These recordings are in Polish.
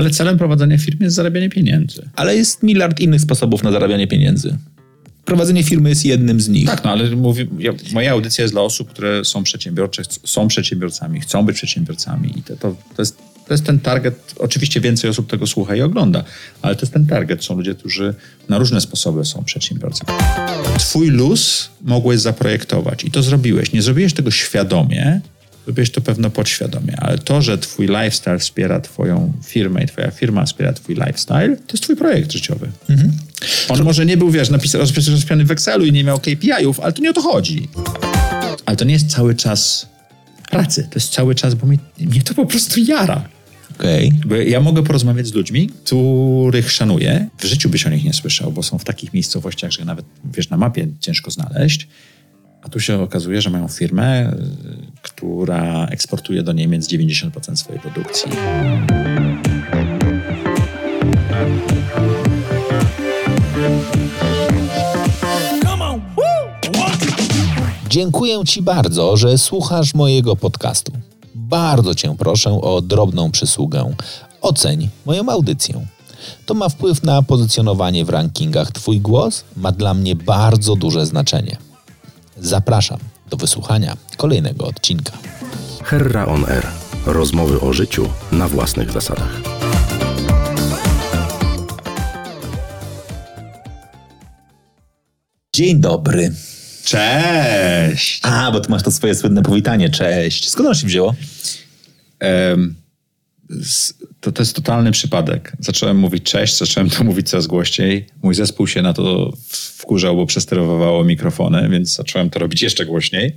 Ale celem prowadzenia firmy jest zarabianie pieniędzy. Ale jest miliard innych sposobów na zarabianie pieniędzy. Prowadzenie firmy jest jednym z nich. Tak, no ale mówię, ja, moja audycja jest dla osób, które są przedsiębiorcze, są przedsiębiorcami, chcą być przedsiębiorcami i to, to, to, jest, to jest ten target. Oczywiście więcej osób tego słucha i ogląda, ale to jest ten target. Są ludzie, którzy na różne sposoby są przedsiębiorcami. Twój luz mogłeś zaprojektować i to zrobiłeś. Nie zrobiłeś tego świadomie, Robisz to pewno podświadomie, ale to, że twój lifestyle wspiera twoją firmę i twoja firma wspiera twój lifestyle, to jest twój projekt życiowy. Mhm. On to... może nie był, wiesz, napisany, rozpisany w Excelu i nie miał KPI-ów, ale to nie o to chodzi. Ale to nie jest cały czas pracy, to jest cały czas, bo mnie, mnie to po prostu jara. Okay. Bo ja mogę porozmawiać z ludźmi, których szanuję. W życiu byś o nich nie słyszał, bo są w takich miejscowościach, że nawet wiesz, na mapie ciężko znaleźć. A tu się okazuje, że mają firmę, y, która eksportuje do Niemiec 90% swojej produkcji. Dziękuję Ci bardzo, że słuchasz mojego podcastu. Bardzo Cię proszę o drobną przysługę. Oceń moją audycję. To ma wpływ na pozycjonowanie w rankingach. Twój głos ma dla mnie bardzo duże znaczenie. Zapraszam do wysłuchania kolejnego odcinka. Herra on Air. Rozmowy o życiu na własnych zasadach. Dzień dobry. Cześć! A, bo ty masz to swoje słynne powitanie. Cześć. Skąd ono się wzięło? Um, to, to jest totalny przypadek. Zacząłem mówić cześć, zacząłem to mówić coraz głośniej. Mój zespół się na to wkurzał, bo przesterowywało mikrofony, więc zacząłem to robić jeszcze głośniej.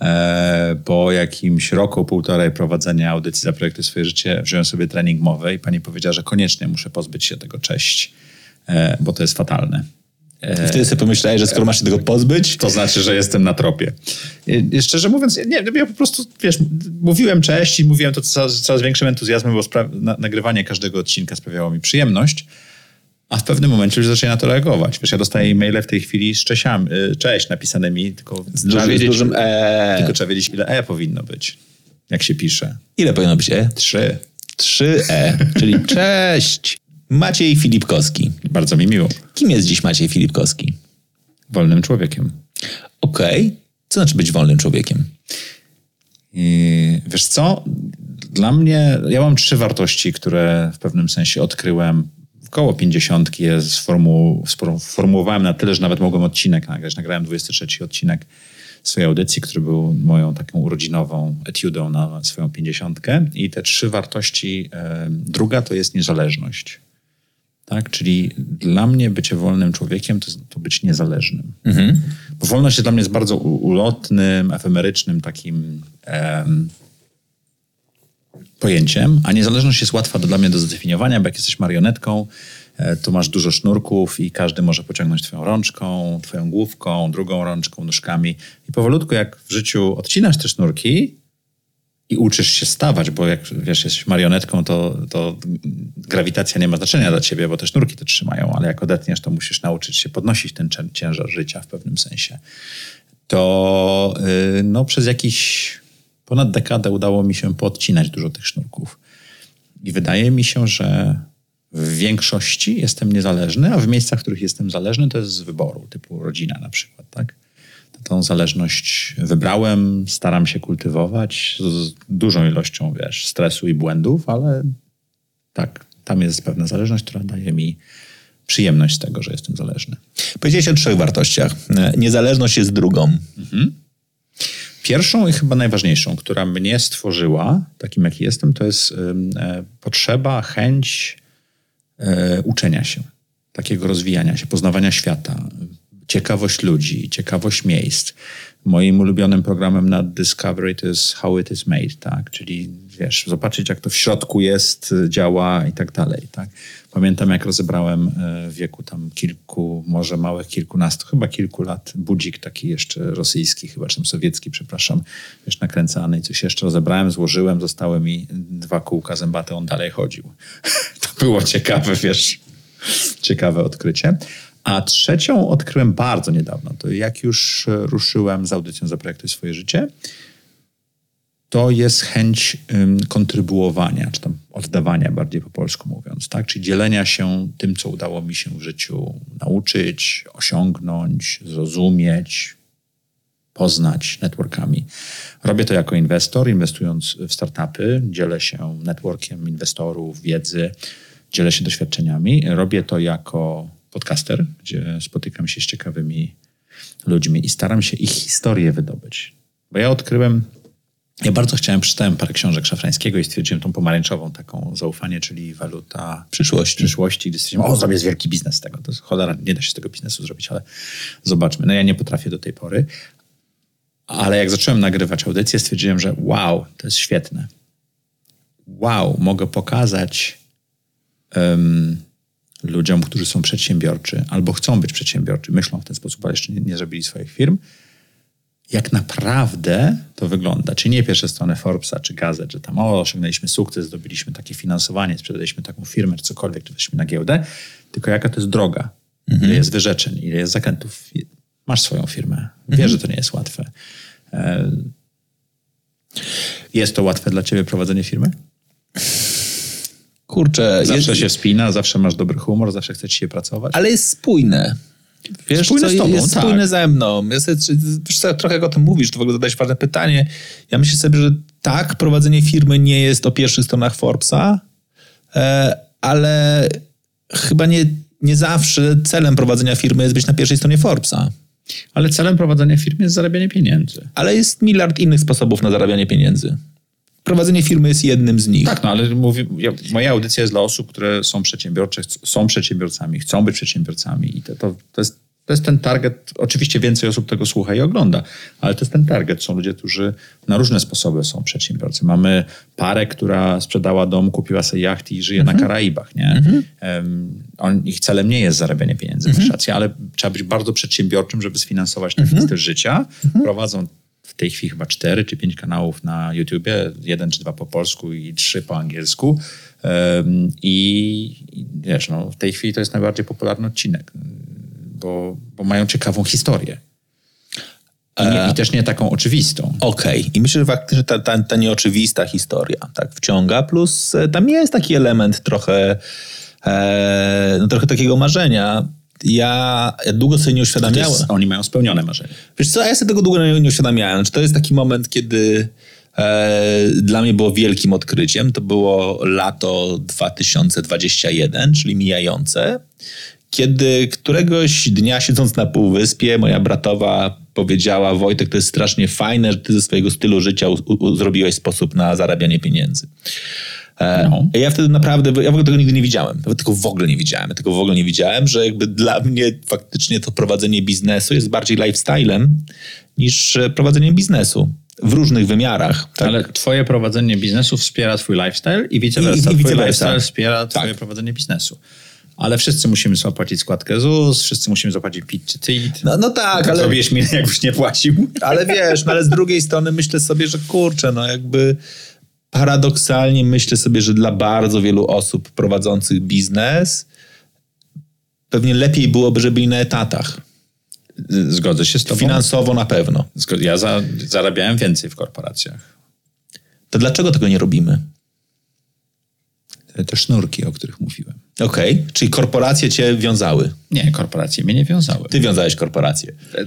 E, po jakimś roku, półtorej prowadzenia audycji za projekty swoje życie wziąłem sobie trening mowy i pani powiedziała, że koniecznie muszę pozbyć się tego cześć, e, bo to jest fatalne. I wtedy sobie pomyślałeś, że skoro masz się tego pozbyć... To znaczy, że jestem na tropie. Szczerze mówiąc, nie, ja po prostu, wiesz, mówiłem cześć i mówiłem to z coraz większym entuzjazmem, bo na, nagrywanie każdego odcinka sprawiało mi przyjemność, a w pewnym momencie już zaczęli na to reagować. Wiesz, ja dostaję e-maile w tej chwili z cześciami, y, cześć napisanymi, tylko z trzeba dużym, wiedzieć, dużym e. Tylko trzeba wiedzieć, ile e powinno być, jak się pisze. Ile powinno być e? Trzy. Trzy e, czyli cześć. Maciej Filipkowski. Bardzo mi miło. Kim jest dziś Maciej Filipkowski? Wolnym człowiekiem. Okej. Okay. Co znaczy być wolnym człowiekiem? I wiesz co? Dla mnie, ja mam trzy wartości, które w pewnym sensie odkryłem. Koło pięćdziesiątki je sformułowałem na tyle, że nawet mogłem odcinek nagrać. Nagrałem 23 odcinek swojej audycji, który był moją taką urodzinową etiudą na swoją pięćdziesiątkę. I te trzy wartości, e, druga to jest niezależność. Tak? Czyli dla mnie bycie wolnym człowiekiem to, to być niezależnym. Mhm. Bo wolność jest dla mnie jest bardzo ulotnym, efemerycznym takim em, pojęciem, a niezależność jest łatwa do, dla mnie do zdefiniowania, bo jak jesteś marionetką, e, to masz dużo sznurków i każdy może pociągnąć twoją rączką, twoją główką, drugą rączką, nóżkami. I powolutku, jak w życiu odcinasz te sznurki, i uczysz się stawać, bo jak wiesz, jesteś marionetką, to, to grawitacja nie ma znaczenia dla ciebie, bo te sznurki to trzymają, ale jak odetniesz, to musisz nauczyć się podnosić ten ciężar życia w pewnym sensie. To yy, no, przez jakiś ponad dekadę udało mi się podcinać dużo tych sznurków. I wydaje mi się, że w większości jestem niezależny, a w miejscach, w których jestem zależny, to jest z wyboru, typu rodzina na przykład, tak? Tą zależność wybrałem, staram się kultywować z dużą ilością, wiesz, stresu i błędów, ale tak, tam jest pewna zależność, która daje mi przyjemność z tego, że jestem zależny. Powiedziałeś o trzech wartościach. Niezależność jest drugą. Mhm. Pierwszą i chyba najważniejszą, która mnie stworzyła, takim jaki jestem, to jest e, potrzeba, chęć e, uczenia się, takiego rozwijania się, poznawania świata, ciekawość ludzi, ciekawość miejsc. Moim ulubionym programem na Discovery to jest How It Is Made, tak? Czyli wiesz, zobaczyć jak to w środku jest, działa i tak dalej, tak? Pamiętam jak rozebrałem e, w wieku tam kilku, może małych kilkunastu, chyba kilku lat, budzik taki jeszcze rosyjski, chyba czy sowiecki, przepraszam, wiesz, nakręcany i coś jeszcze rozebrałem, złożyłem, zostały mi dwa kółka zębate, on dalej chodził. to było ciekawe, wiesz, ciekawe odkrycie. A trzecią odkryłem bardzo niedawno. To jak już ruszyłem z audycją Zaprojektuj swoje życie, to jest chęć ym, kontrybuowania, czy tam oddawania bardziej po polsku mówiąc, tak? Czyli dzielenia się tym, co udało mi się w życiu nauczyć, osiągnąć, zrozumieć, poznać networkami. Robię to jako inwestor, inwestując w startupy, dzielę się networkiem inwestorów, wiedzy, dzielę się doświadczeniami. Robię to jako podcaster, gdzie spotykam się z ciekawymi ludźmi i staram się ich historię wydobyć. Bo ja odkryłem, ja bardzo chciałem, przeczytałem parę książek Szafrańskiego i stwierdziłem tą pomarańczową taką zaufanie, czyli waluta Przyszłości. przyszłości, gdy stwierdziłem, o, zrobię wielki biznes z tego. To jest cholera, nie da się z tego biznesu zrobić, ale zobaczmy. No ja nie potrafię do tej pory. Ale jak zacząłem nagrywać audycję, stwierdziłem, że wow, to jest świetne. Wow, mogę pokazać um, ludziom, którzy są przedsiębiorczy albo chcą być przedsiębiorczy, myślą w ten sposób, ale jeszcze nie, nie zrobili swoich firm, jak naprawdę to wygląda. Czy nie pierwsze strony Forbesa czy gazet, że tam o, osiągnęliśmy sukces, zdobyliśmy takie finansowanie, sprzedaliśmy taką firmę, czy cokolwiek, czy weszliśmy na giełdę, tylko jaka to jest droga, mhm. ile jest wyrzeczeń, ile jest zakrętów. Masz swoją firmę. Wiesz, mhm. że to nie jest łatwe. E, jest to łatwe dla ciebie prowadzenie firmy? Kurczę. Zawsze jest... się spina, zawsze masz dobry humor, zawsze chce ci się pracować. Ale jest spójne. Wiesz, spójne co, z tobą, jest tak. spójne ze mną. Ja sobie, wiesz co, trochę jak o tym mówisz, to w ogóle zadałeś ważne pytanie. Ja myślę sobie, że tak, prowadzenie firmy nie jest o pierwszych stronach Forbesa, e, ale chyba nie, nie zawsze celem prowadzenia firmy jest być na pierwszej stronie Forbesa. Ale celem prowadzenia firmy jest zarabianie pieniędzy. Ale jest miliard innych sposobów na zarabianie pieniędzy. Prowadzenie firmy jest jednym z nich. Tak, no ale mówię, ja, moja audycja jest dla osób, które są przedsiębiorcze, są przedsiębiorcami, chcą być przedsiębiorcami i to, to, to jest to jest ten target. Oczywiście więcej osób tego słucha i ogląda, ale to jest ten target. Są ludzie, którzy na różne sposoby są przedsiębiorcy. Mamy parę, która sprzedała dom, kupiła sobie jacht i żyje mhm. na Karaibach. Nie? Mhm. Um, on, ich celem nie jest zarabianie pieniędzy, mhm. rację, ale trzeba być bardzo przedsiębiorczym, żeby sfinansować ten mhm. styl życia. Mhm. Prowadzą w tej chwili chyba cztery czy pięć kanałów na YouTubie, jeden czy dwa po polsku i trzy po angielsku. Um, I wiesz, no, w tej chwili to jest najbardziej popularny odcinek bo, bo mają ciekawą historię. I, nie, I, też nie taką oczywistą. Okej. Okay. I myślę, że faktycznie ta, ta, ta nieoczywista historia tak wciąga, plus e, tam jest taki element trochę, e, no trochę takiego marzenia. Ja, ja długo sobie nie uświadamiałem. Jest, oni mają spełnione marzenie. Wiesz co, ja sobie tego długo nie, nie uświadamiałem. Czy to jest taki moment, kiedy e, dla mnie było wielkim odkryciem. To było lato 2021, czyli mijające kiedy któregoś dnia siedząc na półwyspie, moja bratowa powiedziała: Wojtek, to jest strasznie fajne, że ty ze swojego stylu życia u, u, zrobiłeś sposób na zarabianie pieniędzy. E, no. Ja wtedy naprawdę, ja w ogóle tego nigdy nie widziałem. Tego w ogóle nie widziałem. Tego w ogóle nie widziałem, że jakby dla mnie faktycznie to prowadzenie biznesu jest bardziej lifestylem niż prowadzenie biznesu w różnych wymiarach. Tak? Ale twoje prowadzenie biznesu wspiera twój lifestyle i vice versa. I, i, lifestyle wspiera tak. twoje prowadzenie biznesu ale wszyscy musimy zapłacić składkę ZUS, wszyscy musimy zapłacić PIT czy TIT. No, no tak, ale... Zrobiłeś mi, jakbyś nie płacił. Ale wiesz, no ale z drugiej strony myślę sobie, że kurczę, no jakby paradoksalnie myślę sobie, że dla bardzo wielu osób prowadzących biznes pewnie lepiej byłoby, żeby byli na etatach. Zgodzę się z tobą. Finansowo na pewno. Ja za, zarabiałem więcej w korporacjach. To dlaczego tego nie robimy? Te sznurki, o których mówiłem. Okej, okay. czyli korporacje cię wiązały? Nie, korporacje mnie nie wiązały. Ty wiązałeś korporacje? E,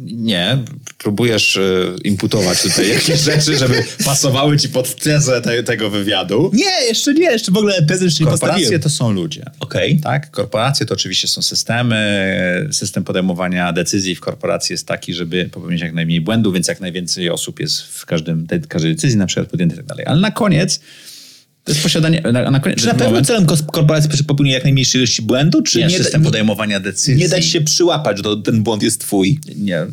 nie, próbujesz e, imputować tutaj jakieś rzeczy, żeby pasowały ci pod tezę te, tego wywiadu. Nie, jeszcze nie, jeszcze w ogóle tezę jeszcze nie Korporacje to są ludzie. Okej. Okay. Tak, korporacje to oczywiście są systemy. System podejmowania decyzji w korporacji jest taki, żeby popełnić jak najmniej błędów, więc jak najwięcej osób jest w każdym, każdej decyzji na przykład podjętej i tak dalej. Ale na koniec to jest posiadanie. Na, na koniec, czy na pewno moment, celem korporacji popełnienia jak najmniejszej ilości błędu, czy nie, nie system podejmowania decyzji. Nie daj się przyłapać, że ten błąd jest twój. Nie.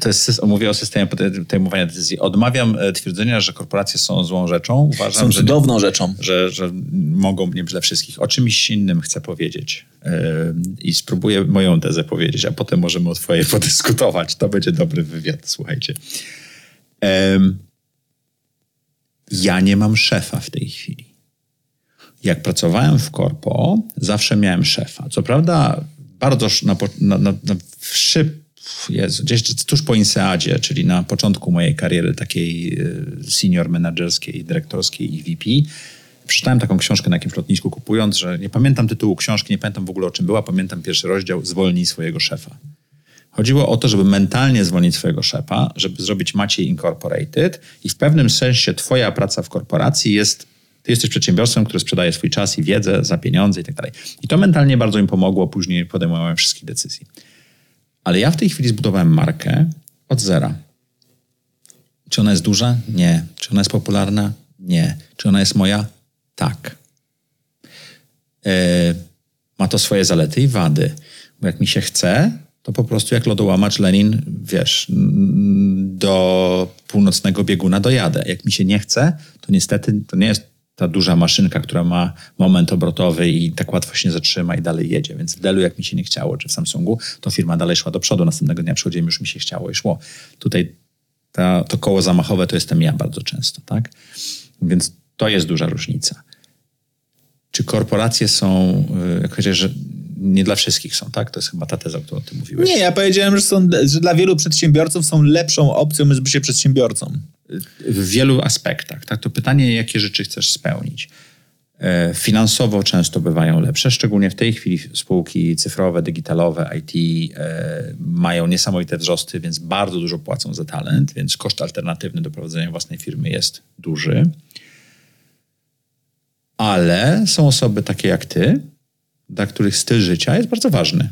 To jest, mówię o systemie podejmowania decyzji. Odmawiam e, twierdzenia, że korporacje są złą rzeczą. Uważam, są cudowną że, rzeczą. Że, że mogą mnie dla wszystkich. O czymś innym chcę powiedzieć. Yy, I spróbuję moją tezę powiedzieć, a potem możemy o twojej podyskutować. To będzie dobry wywiad, słuchajcie. Yy, ja nie mam szefa w tej chwili. Jak pracowałem w korpo, zawsze miałem szefa. Co prawda, bardzo na, na, na, szyb, Jezu, gdzieś tuż po Inseadzie, czyli na początku mojej kariery takiej e, senior menedżerskiej, dyrektorskiej i VP, przeczytałem taką książkę na jakimś lotnisku kupując, że nie pamiętam tytułu książki, nie pamiętam w ogóle o czym była, pamiętam pierwszy rozdział Zwolnij swojego szefa. Chodziło o to, żeby mentalnie zwolnić swojego szefa, żeby zrobić Maciej Incorporated i w pewnym sensie twoja praca w korporacji jest, ty jesteś przedsiębiorstwem, które sprzedaje swój czas i wiedzę za pieniądze i tak dalej. I to mentalnie bardzo im pomogło później podejmowałem wszystkich decyzji. Ale ja w tej chwili zbudowałem markę od zera. Czy ona jest duża? Nie. Czy ona jest popularna? Nie. Czy ona jest moja? Tak. E, ma to swoje zalety i wady. Bo jak mi się chce, to po prostu jak lodołamacz Lenin, wiesz, do północnego bieguna dojadę. Jak mi się nie chce, to niestety to nie jest ta duża maszynka, która ma moment obrotowy i tak łatwo się nie zatrzyma i dalej jedzie. Więc w Dellu jak mi się nie chciało, czy w Samsungu, to firma dalej szła do przodu. Następnego dnia przychodziłem, już mi się chciało i szło. Tutaj ta, to koło zamachowe to jestem ja bardzo często, tak? Więc to jest duża różnica. Czy korporacje są, y, jak powiedziałeś, że nie dla wszystkich są, tak? To jest chyba ta teza, o którą ty mówiłeś. Nie, ja powiedziałem, że, są, że dla wielu przedsiębiorców są lepszą opcją jest bycie przedsiębiorcą. W wielu aspektach. Tak? To pytanie, jakie rzeczy chcesz spełnić. E, finansowo często bywają lepsze, szczególnie w tej chwili spółki cyfrowe, digitalowe, IT e, mają niesamowite wzrosty, więc bardzo dużo płacą za talent, więc koszt alternatywny do prowadzenia własnej firmy jest duży. Ale są osoby takie jak ty, dla których styl życia jest bardzo ważny.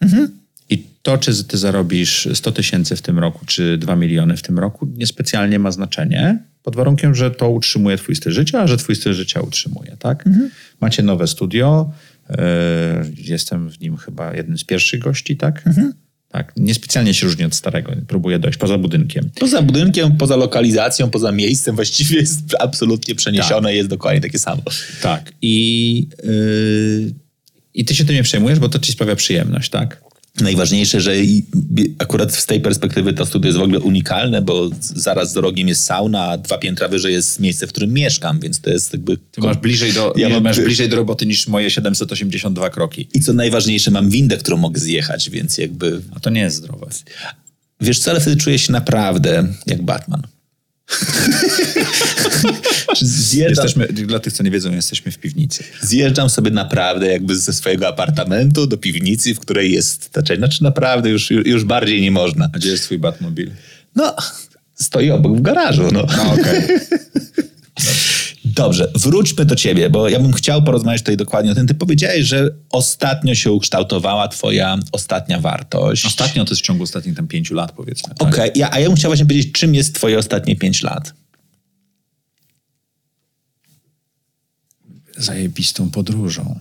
Mhm. I to, czy ty zarobisz 100 tysięcy w tym roku, czy 2 miliony w tym roku, niespecjalnie ma znaczenie, pod warunkiem, że to utrzymuje twój styl życia, a że twój styl życia utrzymuje, tak? Mhm. Macie nowe studio, yy, jestem w nim chyba jednym z pierwszych gości, tak? Mhm. Tak, niespecjalnie się różni od starego, próbuję dojść poza budynkiem. Poza budynkiem, poza lokalizacją, poza miejscem właściwie jest absolutnie przeniesione, tak. jest dokładnie takie samo. Tak i... Yy, i ty się tym nie przejmujesz, bo to ci sprawia przyjemność, tak? Najważniejsze, że akurat z tej perspektywy to studio jest w ogóle unikalne, bo zaraz za rogiem jest sauna, a dwa piętra wyżej jest miejsce, w którym mieszkam, więc to jest jakby... Ty masz bliżej do, ja mam... masz bliżej do roboty niż moje 782 kroki. I co najważniejsze, mam windę, którą mogę zjechać, więc jakby... A to nie jest zdrowe. Wiesz co, ale wtedy czuję się naprawdę jak Batman. Zjeżdżam, jesteśmy, dla tych, co nie wiedzą, jesteśmy w piwnicy. Zjeżdżam sobie naprawdę jakby ze swojego apartamentu do piwnicy, w której jest, znaczy, znaczy naprawdę już, już bardziej nie można. A gdzie jest twój Batmobil? No, stoi obok w garażu. No, no okej. Okay. Dobrze, wróćmy do ciebie, bo ja bym chciał porozmawiać tutaj dokładnie o tym. Ty powiedziałeś, że ostatnio się ukształtowała twoja ostatnia wartość. Ostatnio to jest w ciągu ostatnich tam pięciu lat, powiedzmy. Tak? Okej, okay. a ja bym chciał właśnie powiedzieć, czym jest twoje ostatnie pięć lat? Zajebistą podróżą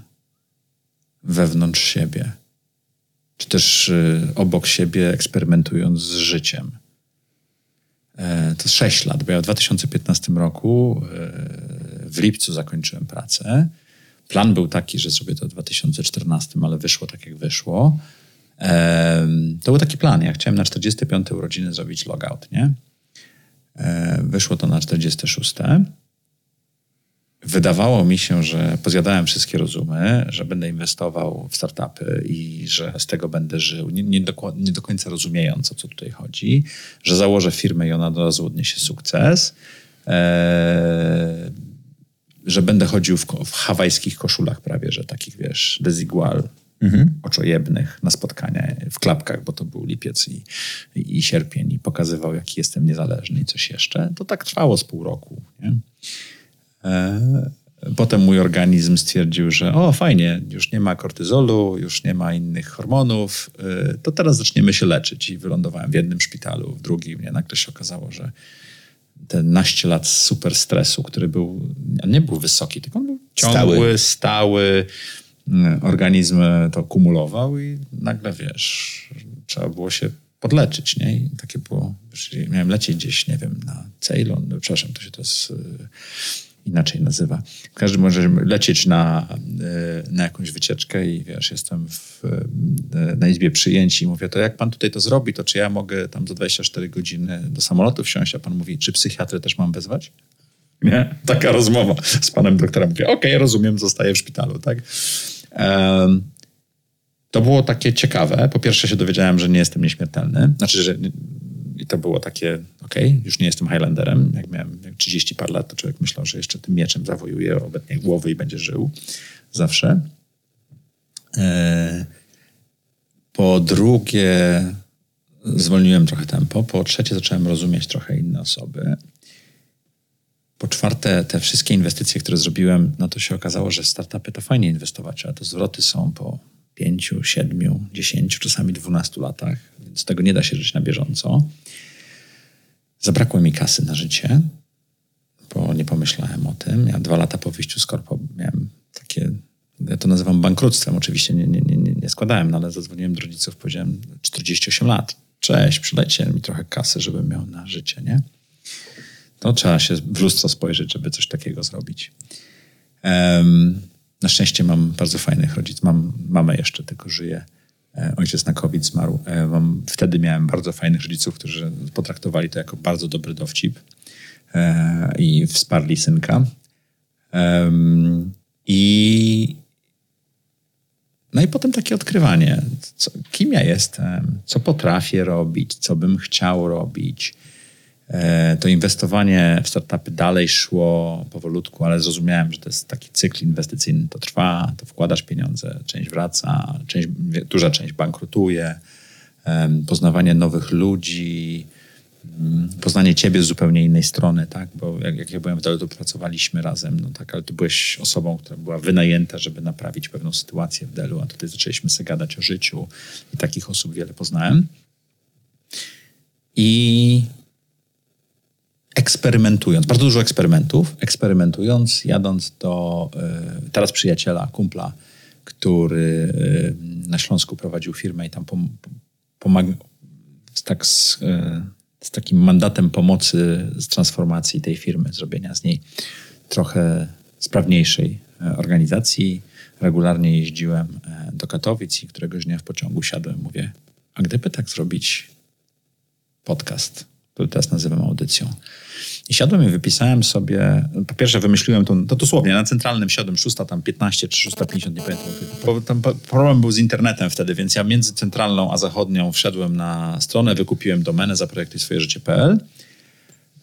wewnątrz siebie, czy też y, obok siebie eksperymentując z życiem. E, to 6 lat, bo ja w 2015 roku w lipcu zakończyłem pracę. Plan był taki, że zrobię to w 2014, ale wyszło tak, jak wyszło. E, to był taki plan. Ja chciałem na 45 urodziny zrobić logout, nie? Wyszło to na 46 wydawało mi się, że pozjadałem wszystkie rozumy, że będę inwestował w startupy i że z tego będę żył, nie, nie, do, nie do końca rozumiejąc, o co tutaj chodzi, że założę firmę i ona od razu odniesie sukces, e, że będę chodził w, w hawajskich koszulach prawie, że takich, wiesz, desigual, mhm. oczojebnych na spotkania w klapkach, bo to był lipiec i, i, sierpień i pokazywał, jaki jestem niezależny i coś jeszcze. To tak trwało z pół roku, nie? E, potem mój organizm stwierdził, że o fajnie, już nie ma kortyzolu, już nie ma innych hormonów, e, to teraz zaczniemy się leczyć. I wylądowałem w jednym szpitalu, w drugim. I nagle się okazało, że te naście lat super stresu, który był, nie był wysoki, tylko on był ciągły, stały, stały e, organizm to kumulował i nagle, wiesz, trzeba było się podleczyć, nie? I takie było, miałem lecieć gdzieś, nie wiem, na Ceylon, przepraszam, to się to jest inaczej nazywa. Każdy może lecieć na, e, na jakąś wycieczkę i wiesz, jestem w, e, na izbie przyjęć i mówię, to jak pan tutaj to zrobi, to czy ja mogę tam za 24 godziny do samolotu wsiąść, a pan mówi, czy psychiatrę też mam wezwać? Nie? Taka rozmowa z panem doktorem. Mówię, okej, okay, rozumiem, zostaję w szpitalu, tak? Um, to było takie ciekawe. Po pierwsze się dowiedziałem, że nie jestem nieśmiertelny. Znaczy, że i to było takie, okej, okay, już nie jestem Highlanderem. Jak miałem 30 par lat, to człowiek myślał, że jeszcze tym mieczem zawojuje, obetnie głowy i będzie żył zawsze. E, po drugie, zwolniłem trochę tempo. Po trzecie, zacząłem rozumieć trochę inne osoby. Po czwarte, te wszystkie inwestycje, które zrobiłem, no to się okazało, że startupy to fajnie inwestować, ale to zwroty są po pięciu, siedmiu, dziesięciu, czasami dwunastu latach, więc tego nie da się żyć na bieżąco. Zabrakło mi kasy na życie, bo nie pomyślałem o tym. Ja dwa lata po wyjściu z korpo miałem takie, ja to nazywam bankructwem, oczywiście nie, nie, nie, nie składałem, no ale zadzwoniłem do rodziców, powiedziałem 48 lat, cześć, przylecie mi trochę kasy, żebym miał na życie, nie? To trzeba się w lustro spojrzeć, żeby coś takiego zrobić. Um, na szczęście mam bardzo fajnych rodziców. Mam mamę jeszcze, tylko żyje. E, ojciec na COVID zmarł. E, wtedy miałem bardzo fajnych rodziców, którzy potraktowali to jako bardzo dobry dowcip e, i wsparli synka. I no i potem takie odkrywanie, co, kim ja jestem, co potrafię robić, co bym chciał robić, to inwestowanie w startupy dalej szło powolutku, ale zrozumiałem, że to jest taki cykl inwestycyjny, to trwa, to wkładasz pieniądze, część wraca, część, duża część bankrutuje, poznawanie nowych ludzi, mm, poznanie ciebie z zupełnie innej strony, tak? Bo jak, jak ja byłem w dole, to pracowaliśmy razem, no tak, ale ty byłeś osobą, która była wynajęta, żeby naprawić pewną sytuację w Delu, a tutaj zaczęliśmy sobie gadać o życiu i takich osób wiele poznałem. I eksperymentując, bardzo dużo eksperymentów, eksperymentując, jadąc do y, teraz przyjaciela, kumpla, który y, na Śląsku prowadził firmę i tam pom pomagał z, tak z, y, z, takim mandatem pomocy z transformacji tej firmy, zrobienia z niej trochę sprawniejszej organizacji. Regularnie jeździłem do Katowic i któregoś dnia w pociągu siadłem, mówię, a gdyby tak zrobić podcast, który teraz nazywam audycją, i siadłem i wypisałem sobie, po pierwsze wymyśliłem to, to dosłownie, na centralnym siadłem 6, tam 15 czy 650, nie pamiętam. Tam problem był z internetem wtedy, więc ja między centralną a zachodnią wszedłem na stronę, wykupiłem domenę zaprojektuj swoje życie.pl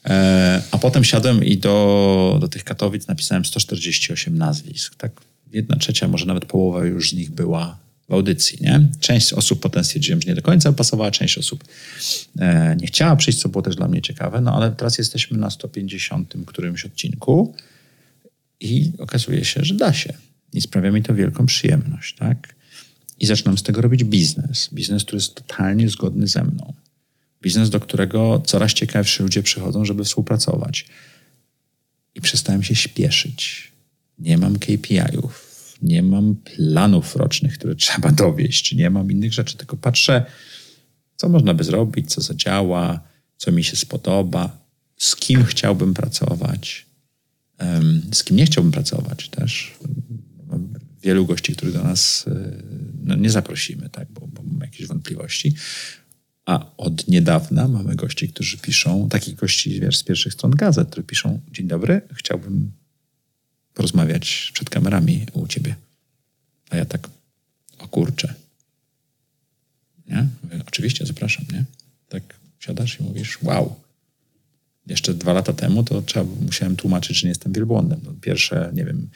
e, a potem siadłem i do, do tych Katowic napisałem 148 nazwisk. Tak jedna trzecia, może nawet połowa już z nich była w audycji. Nie? Część osób potem stwierdziłem, że nie do końca pasowała, część osób e, nie chciała przyjść, co było też dla mnie ciekawe, no ale teraz jesteśmy na 150 którymś odcinku i okazuje się, że da się. I sprawia mi to wielką przyjemność, tak? I zaczynam z tego robić biznes. Biznes, który jest totalnie zgodny ze mną. Biznes, do którego coraz ciekawsi ludzie przychodzą, żeby współpracować. I przestałem się śpieszyć. Nie mam KPI-ów nie mam planów rocznych, które trzeba dowieść, nie mam innych rzeczy, tylko patrzę, co można by zrobić, co zadziała, co mi się spodoba, z kim chciałbym pracować, z kim nie chciałbym pracować też. Mam wielu gości, których do nas e, no, nie zaprosimy, tak, bo, bo mamy jakieś wątpliwości. A od niedawna mamy gości, którzy piszą, takich gości wiesz, z pierwszych stron gazet, którzy piszą: Dzień dobry, chciałbym porozmawiać przed kamerami u ciebie. A ja tak, o kurczę. Nie? Mówię, oczywiście, zapraszam, nie? Tak siadasz i mówisz, wow. Jeszcze dwa lata temu to trzeba, musiałem tłumaczyć, że nie jestem wielbłądem. No, pierwsze, nie wiem,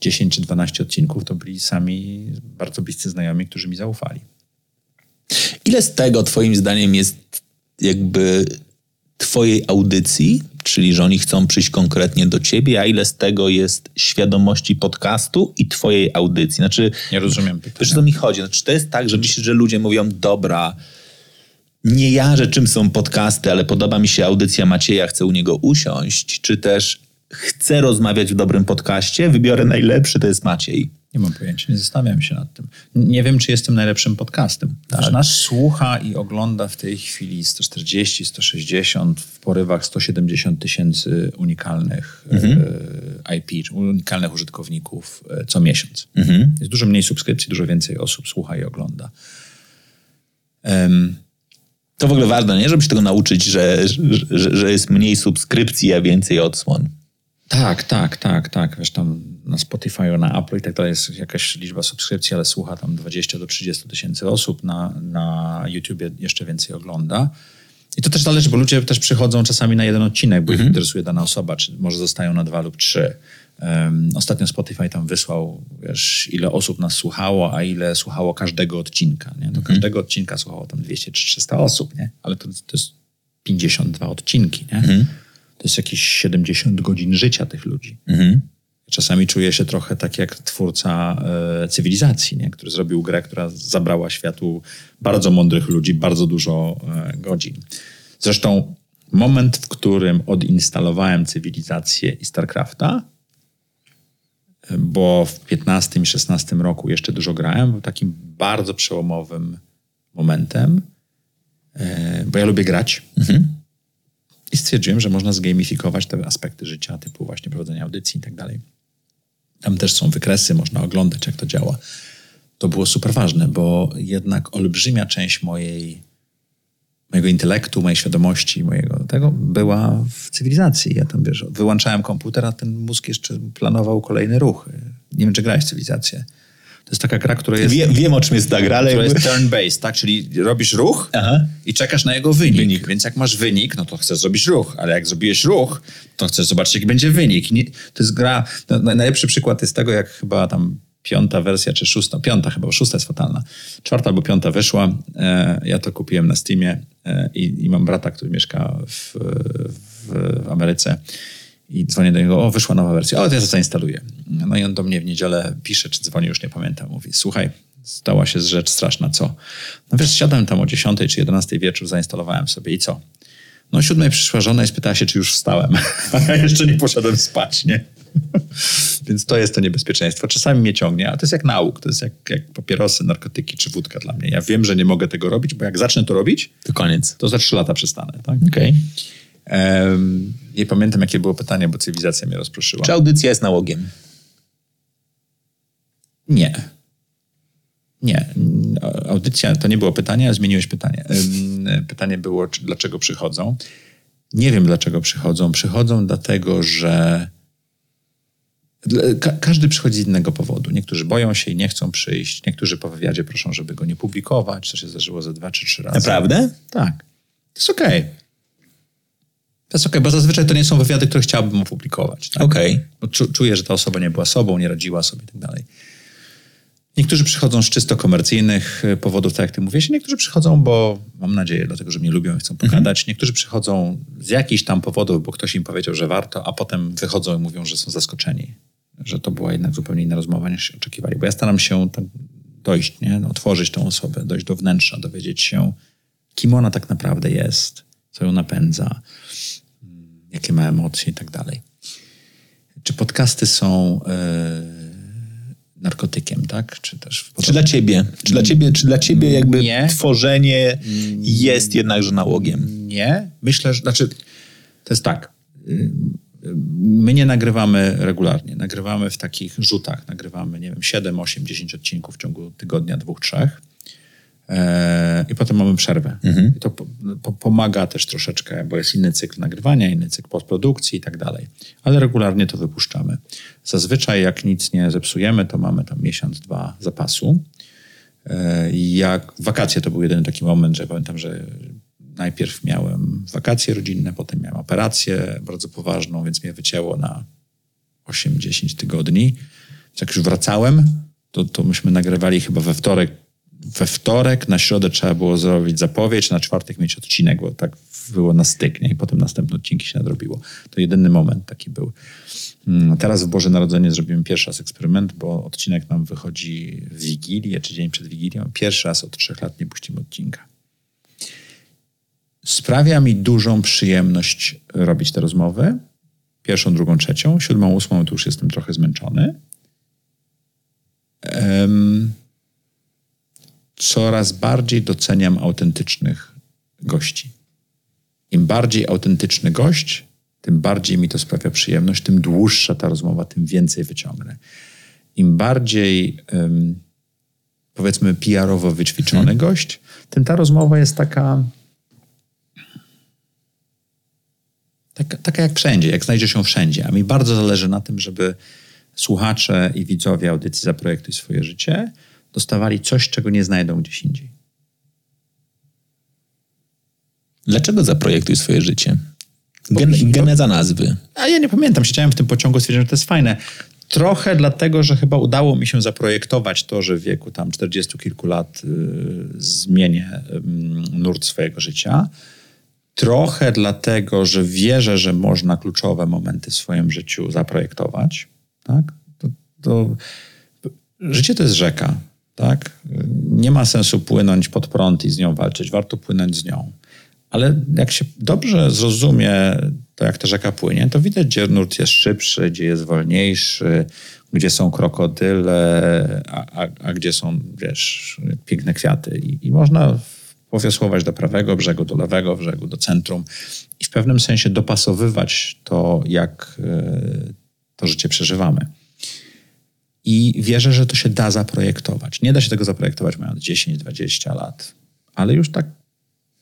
10 czy 12 odcinków to byli sami bardzo bliscy znajomi, którzy mi zaufali. Ile z tego twoim zdaniem jest jakby twojej audycji, czyli że oni chcą przyjść konkretnie do ciebie, a ile z tego jest świadomości podcastu i twojej audycji? Znaczy, nie rozumiem pytania. Wiesz, co mi chodzi? Znaczy, to jest tak, że myślisz, że ludzie mówią, dobra, nie ja, że czym są podcasty, ale podoba mi się audycja Macieja, chcę u niego usiąść, czy też chcę rozmawiać w dobrym podcaście, wybiorę najlepszy, to jest Maciej. Nie mam pojęcia, nie zastanawiam się nad tym. Nie wiem, czy jestem najlepszym podcastem. Tak. Nas słucha i ogląda w tej chwili 140, 160, w porywach 170 tysięcy unikalnych mhm. E, IP, unikalnych użytkowników e, co miesiąc. Mhm. Jest dużo mniej subskrypcji, dużo więcej osób słucha i ogląda. Um, to w ogóle ważne, nie? Żeby się tego nauczyć, że, że, że jest mniej subskrypcji, a więcej odsłon. Tak, tak, tak, tak. Wiesz, tam na Spotify, na Apple i tak dalej jest jakaś liczba subskrypcji, ale słucha tam 20 do 30 tysięcy osób. Na, na YouTubie jeszcze więcej ogląda. I to też zależy, bo ludzie też przychodzą czasami na jeden odcinek, bo ich interesuje dana osoba, czy może zostają na dwa lub trzy. Um, ostatnio Spotify tam wysłał, wiesz, ile osób nas słuchało, a ile słuchało każdego odcinka. Nie? Do każdego odcinka słuchało tam 200 czy 300 osób, nie? ale to, to jest 52 odcinki. Nie? To jest jakieś 70 godzin życia tych ludzi. Czasami czuję się trochę tak jak twórca e, cywilizacji, nie? który zrobił grę, która zabrała światu bardzo mądrych ludzi bardzo dużo e, godzin. Zresztą moment, w którym odinstalowałem cywilizację i StarCrafta, bo w 15 i 16 roku jeszcze dużo grałem, był takim bardzo przełomowym momentem, e, bo ja lubię grać. I stwierdziłem, że można zgamifikować te aspekty życia, typu właśnie prowadzenia audycji i tak dalej. Tam też są wykresy, można oglądać, jak to działa. To było super ważne, bo jednak olbrzymia część mojej, mojego intelektu, mojej świadomości, mojego tego była w cywilizacji. Ja tam, wiesz, wyłączałem komputer, a ten mózg jeszcze planował kolejny ruch. Nie wiem, czy grałeś w cywilizację. To jest taka gra, która jest... Wie, wiem, o czym jest ta gra, ale Która jakby... jest turn-based, tak? Czyli robisz ruch Aha. i czekasz na jego wynik. Wynik. Więc jak masz wynik, no to chcesz zrobić ruch, ale jak zrobiłeś ruch, to chcesz zobaczyć, jaki będzie wynik. Nie, to jest gra... No, naj- najlepszy przykład jest tego, jak chyba tam piąta wersja, czy szósta, piąta chyba, bo szósta jest fatalna. Czwarta albo piąta wyszła. E, ja to kupiłem na Steamie e, i, i mam brata, który mieszka w, w, w Ameryce. I dzwonię do niego, o, wyszła nowa wersja, o, to ja zainstaluję. No i on do mnie w niedzielę pisze, czy dzwoni, już nie pamiętam. Mówi, słuchaj, stała się rzecz straszna, co? No wiesz, siadłem tam o 10 czy 11 wieczór, zainstalowałem sobie i co? No o 7 przyszła żona i spytała się, czy już wstałem. A ja jeszcze nie poszedłem spać, nie? Więc to jest to niebezpieczeństwo. Czasami mnie ciągnie, ale to jest jak nauk, to jest jak, jak papierosy, narkotyki czy wódka dla mnie. Ja wiem, że nie mogę tego robić, bo jak zacznę to robić, To koniec. to za 3 lata przestanę. Tak? Okej. Nie pamiętam, jakie było pytanie, bo cywilizacja mnie rozproszyła. Czy audycja jest nałogiem? Nie. Nie. Audycja to nie było pytanie, a zmieniłeś pytanie. Pytanie było, czy, dlaczego przychodzą. Nie wiem, dlaczego przychodzą. Przychodzą dlatego, że ka każdy przychodzi z innego powodu. Niektórzy boją się i nie chcą przyjść. Niektórzy po wywiadzie proszą, żeby go nie publikować. To się zdarzyło ze dwa czy trzy razy. Naprawdę? Tak. To jest okej. To jest okej, bo zazwyczaj to nie są wywiady, które chciałbym opublikować. Tak? Okej. Bo czu, czuję, że ta osoba nie była sobą, nie radziła sobie i tak dalej. Niektórzy przychodzą z czysto komercyjnych y, powodów, tak jak ty mówisz, niektórzy przychodzą, bo mam nadzieję, dlatego, że mnie lubią i chcą pogadać. Niektórzy przychodzą z jakichś tam powodów, bo ktoś im powiedział, że warto, a potem wychodzą i mówią, że są zaskoczeni, że to była jednak zupełnie inna rozmowa niż oczekiwali. Bo ja staram się tam dojść, nie? No, otworzyć tą osobę, dojść do wnętrza, dowiedzieć się, kim ona tak naprawdę jest, co ją napędza, jakie ma emocje i tak dalej. Czy podcasty są e, narkotykiem, tak? Czy też Czy dla ciebie? Czy dla ciebie, czy dla ciebie jakby Nie. tworzenie jest jednakże nałogiem? Nie. Myślę, że znaczy, to jest tak. y, y, My nie nagrywamy regularnie. Nagrywamy w takich rzutach. Nagrywamy, nie wiem, 7, 8, 10 odcinków w ciągu tygodnia, dwóch, trzech. E, I potem mamy przerwę. I to po, po, pomaga też troszeczkę, bo jest inny cykl nagrywania, inny cykl postprodukcji i tak dalej. Ale regularnie to wypuszczamy. Zazwyczaj, jak nic nie zepsujemy, to mamy tam miesiąc, dwa zapasu. E, Jak wakacje to był jedyny taki moment, że pamiętam, że najpierw miałem wakacje rodzinne, potem miałem operację bardzo poważną, więc mnie wycięło na 8-10 tygodni. Jak już wracałem, to, to myśmy nagrywali chyba we wtorek. We wtorek, na środę trzeba było zrobić zapowiedź, na czwartek mieć odcinek, bo tak było na styk, nie? i potem następne odcinki się nadrobiło. To jedyny moment taki był. Mm, Teraz w Boże Narodzenie zrobiłem pierwszy raz eksperyment, bo odcinek nam wychodzi w Wigilię, czy dzień przed Wigilią. Pierwszy raz od trzech lat nie puścimy odcinka. Sprawia mi dużą przyjemność robić te rozmowy. Pierwszą, drugą, trzecią. Siódmą, ósmą to już jestem trochę zmęczony. Em, coraz bardziej doceniam autentycznych gości. Im bardziej autentyczny gość, tym bardziej mi to sprawia przyjemność, tym dłuższa ta rozmowa, tym więcej wyciągnę. Im bardziej, em, powiedzmy, PR-owo wyćwiczony gość, tym ta rozmowa jest taka taka, taka jak wszędzie, jak znajdzie się wszędzie. A mi bardzo zależy na tym, żeby słuchacze i widzowie audycji Zaprojektuj swoje życie dostawali coś, czego nie znajdą gdzieś indziej. Dlaczego zaprojektuj swoje życie? Gen, geneza nazwy. A ja nie pamiętam, siedziałem w tym pociągu, stwierdziłem, że to jest fajne. Trochę dlatego, że chyba udało mi się zaprojektować to, że w wieku tam 40 kilku lat y, zmienię y, nurt swojego życia. Trochę dlatego, że wierzę, że można kluczowe momenty w swoim życiu zaprojektować. Tak? To, to, życie to jest rzeka. Tak? Nie ma sensu płynąć pod prąd i z nią walczyć. Warto płynąć z nią. Ale jak się dobrze zrozumie to, jak ta rzeka płynie, to widać, gdzie nurt jest szybszy, gdzie jest wolniejszy, gdzie są krokodyle, a, a, a gdzie są, wiesz, piękne kwiaty. I, I, można powiosłować do prawego brzegu, do lewego brzegu, do centrum i w pewnym sensie dopasowywać to, jak e, to życie przeżywamy. I wierzę, że to się da zaprojektować. Nie da się tego zaprojektować mając 10-20 lat, ale już tak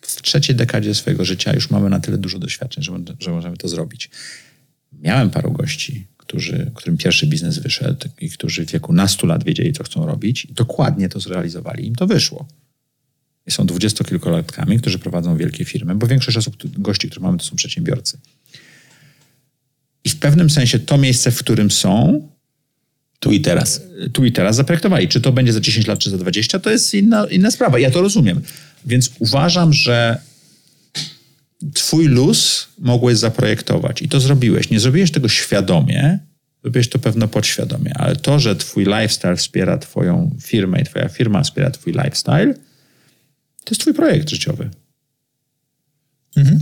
w trzeciej dekadzie swojego życia już mamy na tyle dużo doświadczeń, że, że możemy to zrobić. Miałem paru gości, którzy, którym pierwszy biznes wyszedł i którzy w wieku nastu lat wiedzieli, co chcą robić i dokładnie to zrealizowali. Im to wyszło. I są dwudziestokilkolatkami, którzy prowadzą wielkie firmy, bo większość osób, gości, które mamy, to są przedsiębiorcy. I w pewnym sensie to miejsce, w którym są, tu i teraz. Tu i teraz zaprojektowali. Czy to będzie za 10 lat, czy za 20, to jest inna, inna sprawa. Ja to rozumiem. Więc uważam, że twój luz mogłeś zaprojektować i to zrobiłeś. Nie zrobiłeś tego świadomie, zrobiłeś to pewno podświadomie, ale to, że twój lifestyle wspiera twoją firmę i twoja firma wspiera twój lifestyle, to jest twój projekt życiowy. Mhm.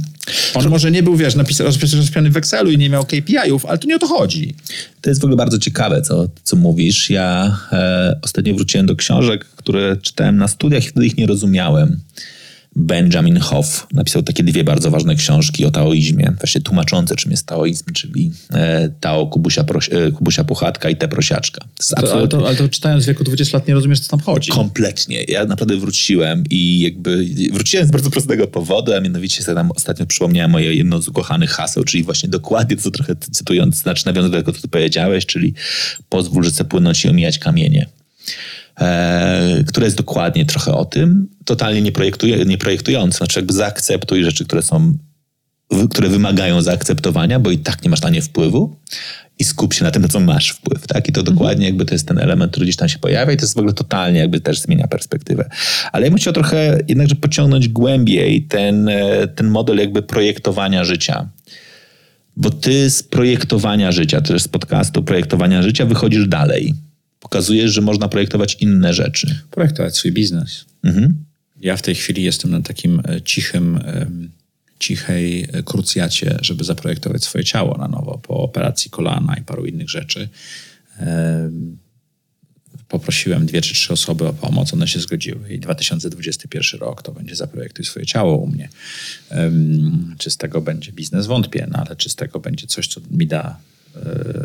On może nie był, wiesz, napisany, rozpisany w Excelu i nie miał KPI-ów, ale tu nie o to chodzi. To jest w ogóle bardzo ciekawe, co, co mówisz. Ja e, ostatnio wróciłem do książek, które czytałem na studiach i wtedy ich nie rozumiałem. Benjamin Hoff napisał takie dwie bardzo ważne książki o taoizmie, właśnie tłumaczące, czym jest taoizm, czyli e, Tao Kubusia, Proś, e, Kubusia Puchatka i Te Prosiaczka. To absolutnie... ale, to, ale to czytając w wieku 20 lat nie rozumiesz, co tam chodzi. Kompletnie. Ja naprawdę wróciłem i jakby wróciłem z bardzo prostego powodu, a mianowicie sobie tam ostatnio przypomniałem moje jedno z ukochanych haseł, czyli właśnie dokładnie to trochę cytując, znaczy nawiązując do tego, co ty powiedziałeś, czyli pozwól rzece płynąć i omijać kamienie e, które jest dokładnie trochę o tym, totalnie nie, projektuje, nie projektujące, znaczy jakby zaakceptuj rzeczy, które są, które wymagają zaakceptowania, bo i tak nie masz na nie wpływu i skup się na tym, na co masz wpływ, tak? I to mhm. dokładnie jakby to jest ten element, który gdzieś tam się pojawia i to jest w ogóle totalnie jakby też zmienia perspektywę. Ale ja bym chciał trochę jednakże pociągnąć głębiej ten, e, ten model jakby projektowania życia. Bo ty z projektowania życia, też z podcastu projektowania życia wychodzisz dalej pokazujesz, że można projektować inne rzeczy. Projektować swój biznes. Mhm. Ja w tej chwili jestem na takim e, cichym, cichej krucjacie, żeby zaprojektować swoje ciało na nowo po operacji kolana i paru innych rzeczy. Poprosiłem dwie czy trzy osoby o pomoc, one się zgodziły i 2021 rok to będzie zaprojektuj swoje ciało u mnie. Czy z tego będzie biznes? Wątpię, no ale czy z tego będzie coś, co mi da E,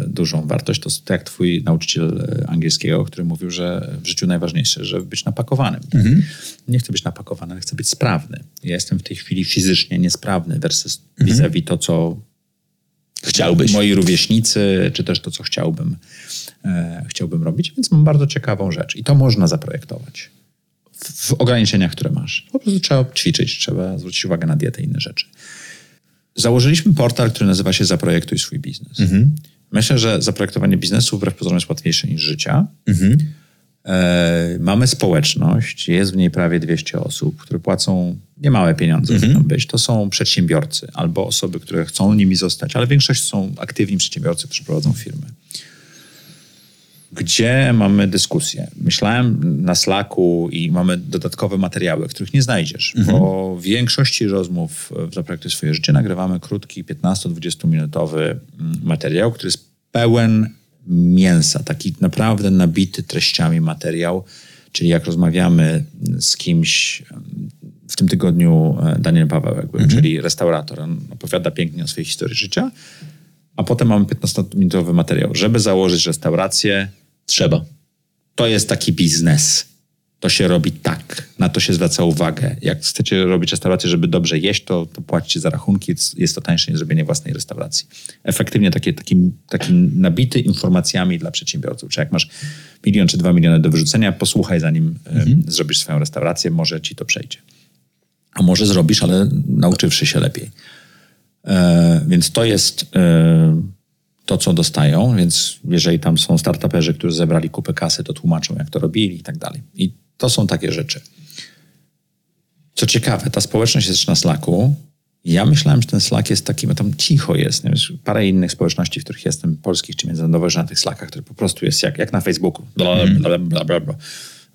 dużą wartość, to tak jak twój nauczyciel e, angielskiego, który mówił, że w życiu najważniejsze, żeby być napakowanym. Mhm. Nie chcę być napakowany, ale chcę być sprawny. Ja jestem w tej chwili fizycznie niesprawny versus mhm. vis-a-vis to, co chciałbyś. Moi rówieśnicy, czy też to, co chciałbym, e, chciałbym robić, więc mam bardzo ciekawą rzecz i to można zaprojektować w, w ograniczeniach, które masz. Po prostu trzeba ćwiczyć, trzeba zwrócić uwagę na dietę i inne rzeczy. Założyliśmy portal, który nazywa się Zaprojektuj swój biznes. Mhm. Myślę, że zaprojektowanie biznesu wbrew pozorom jest łatwiejsze niż życia. Mhm. E, mamy społeczność, jest w niej prawie 200 osób, które płacą niemałe pieniądze, mhm. żeby być. To są przedsiębiorcy albo osoby, które chcą nimi zostać, ale większość są aktywni przedsiębiorcy, którzy prowadzą firmy gdzie mamy dyskusję. Myślałem na Slacku i mamy dodatkowe materiały, których nie znajdziesz, mhm. bo w większości rozmów w Zaprojektuj swoje życie nagrywamy krótki, 15-20 minutowy mm, materiał, który jest pełen mięsa, taki naprawdę nabity treściami materiał, czyli jak rozmawiamy z kimś, w tym tygodniu e, Daniel Pawełek, mhm. czyli restaurator, on opowiada pięknie o swojej historii życia, a potem mamy 15-minutowy materiał. Żeby założyć restaurację, trzeba. To jest taki biznes. to się robi tak, na to się zwraca uwagę. Jak chcecie robić restaurację, żeby dobrze jeść, to, to płacicie za rachunki, jest to tańsze niż zrobienie własnej restauracji. Efektywnie takie, taki, taki nabity informacjami dla przedsiębiorców. Czy jak masz milion czy dwa miliony do wyrzucenia, posłuchaj zanim mhm. zrobisz swoją restaurację, może ci to przejdzie. A może zrobisz, ale nauczywszy się lepiej. E, więc to jest e, to, co dostają, więc jeżeli tam są startuperzy, którzy zebrali kupę kasy, to tłumaczą, jak to robili i tak dalej. I to są takie rzeczy. Co ciekawe, ta społeczność jest na Slacku. Ja myślałem, że ten Slack jest taki, bo tam cicho jest. Nie? Parę innych społeczności, w których jestem, polskich czy międzynarodowych, że na tych Slackach, które po prostu jest jak, jak na Facebooku. Bla, bla, bla, bla, bla.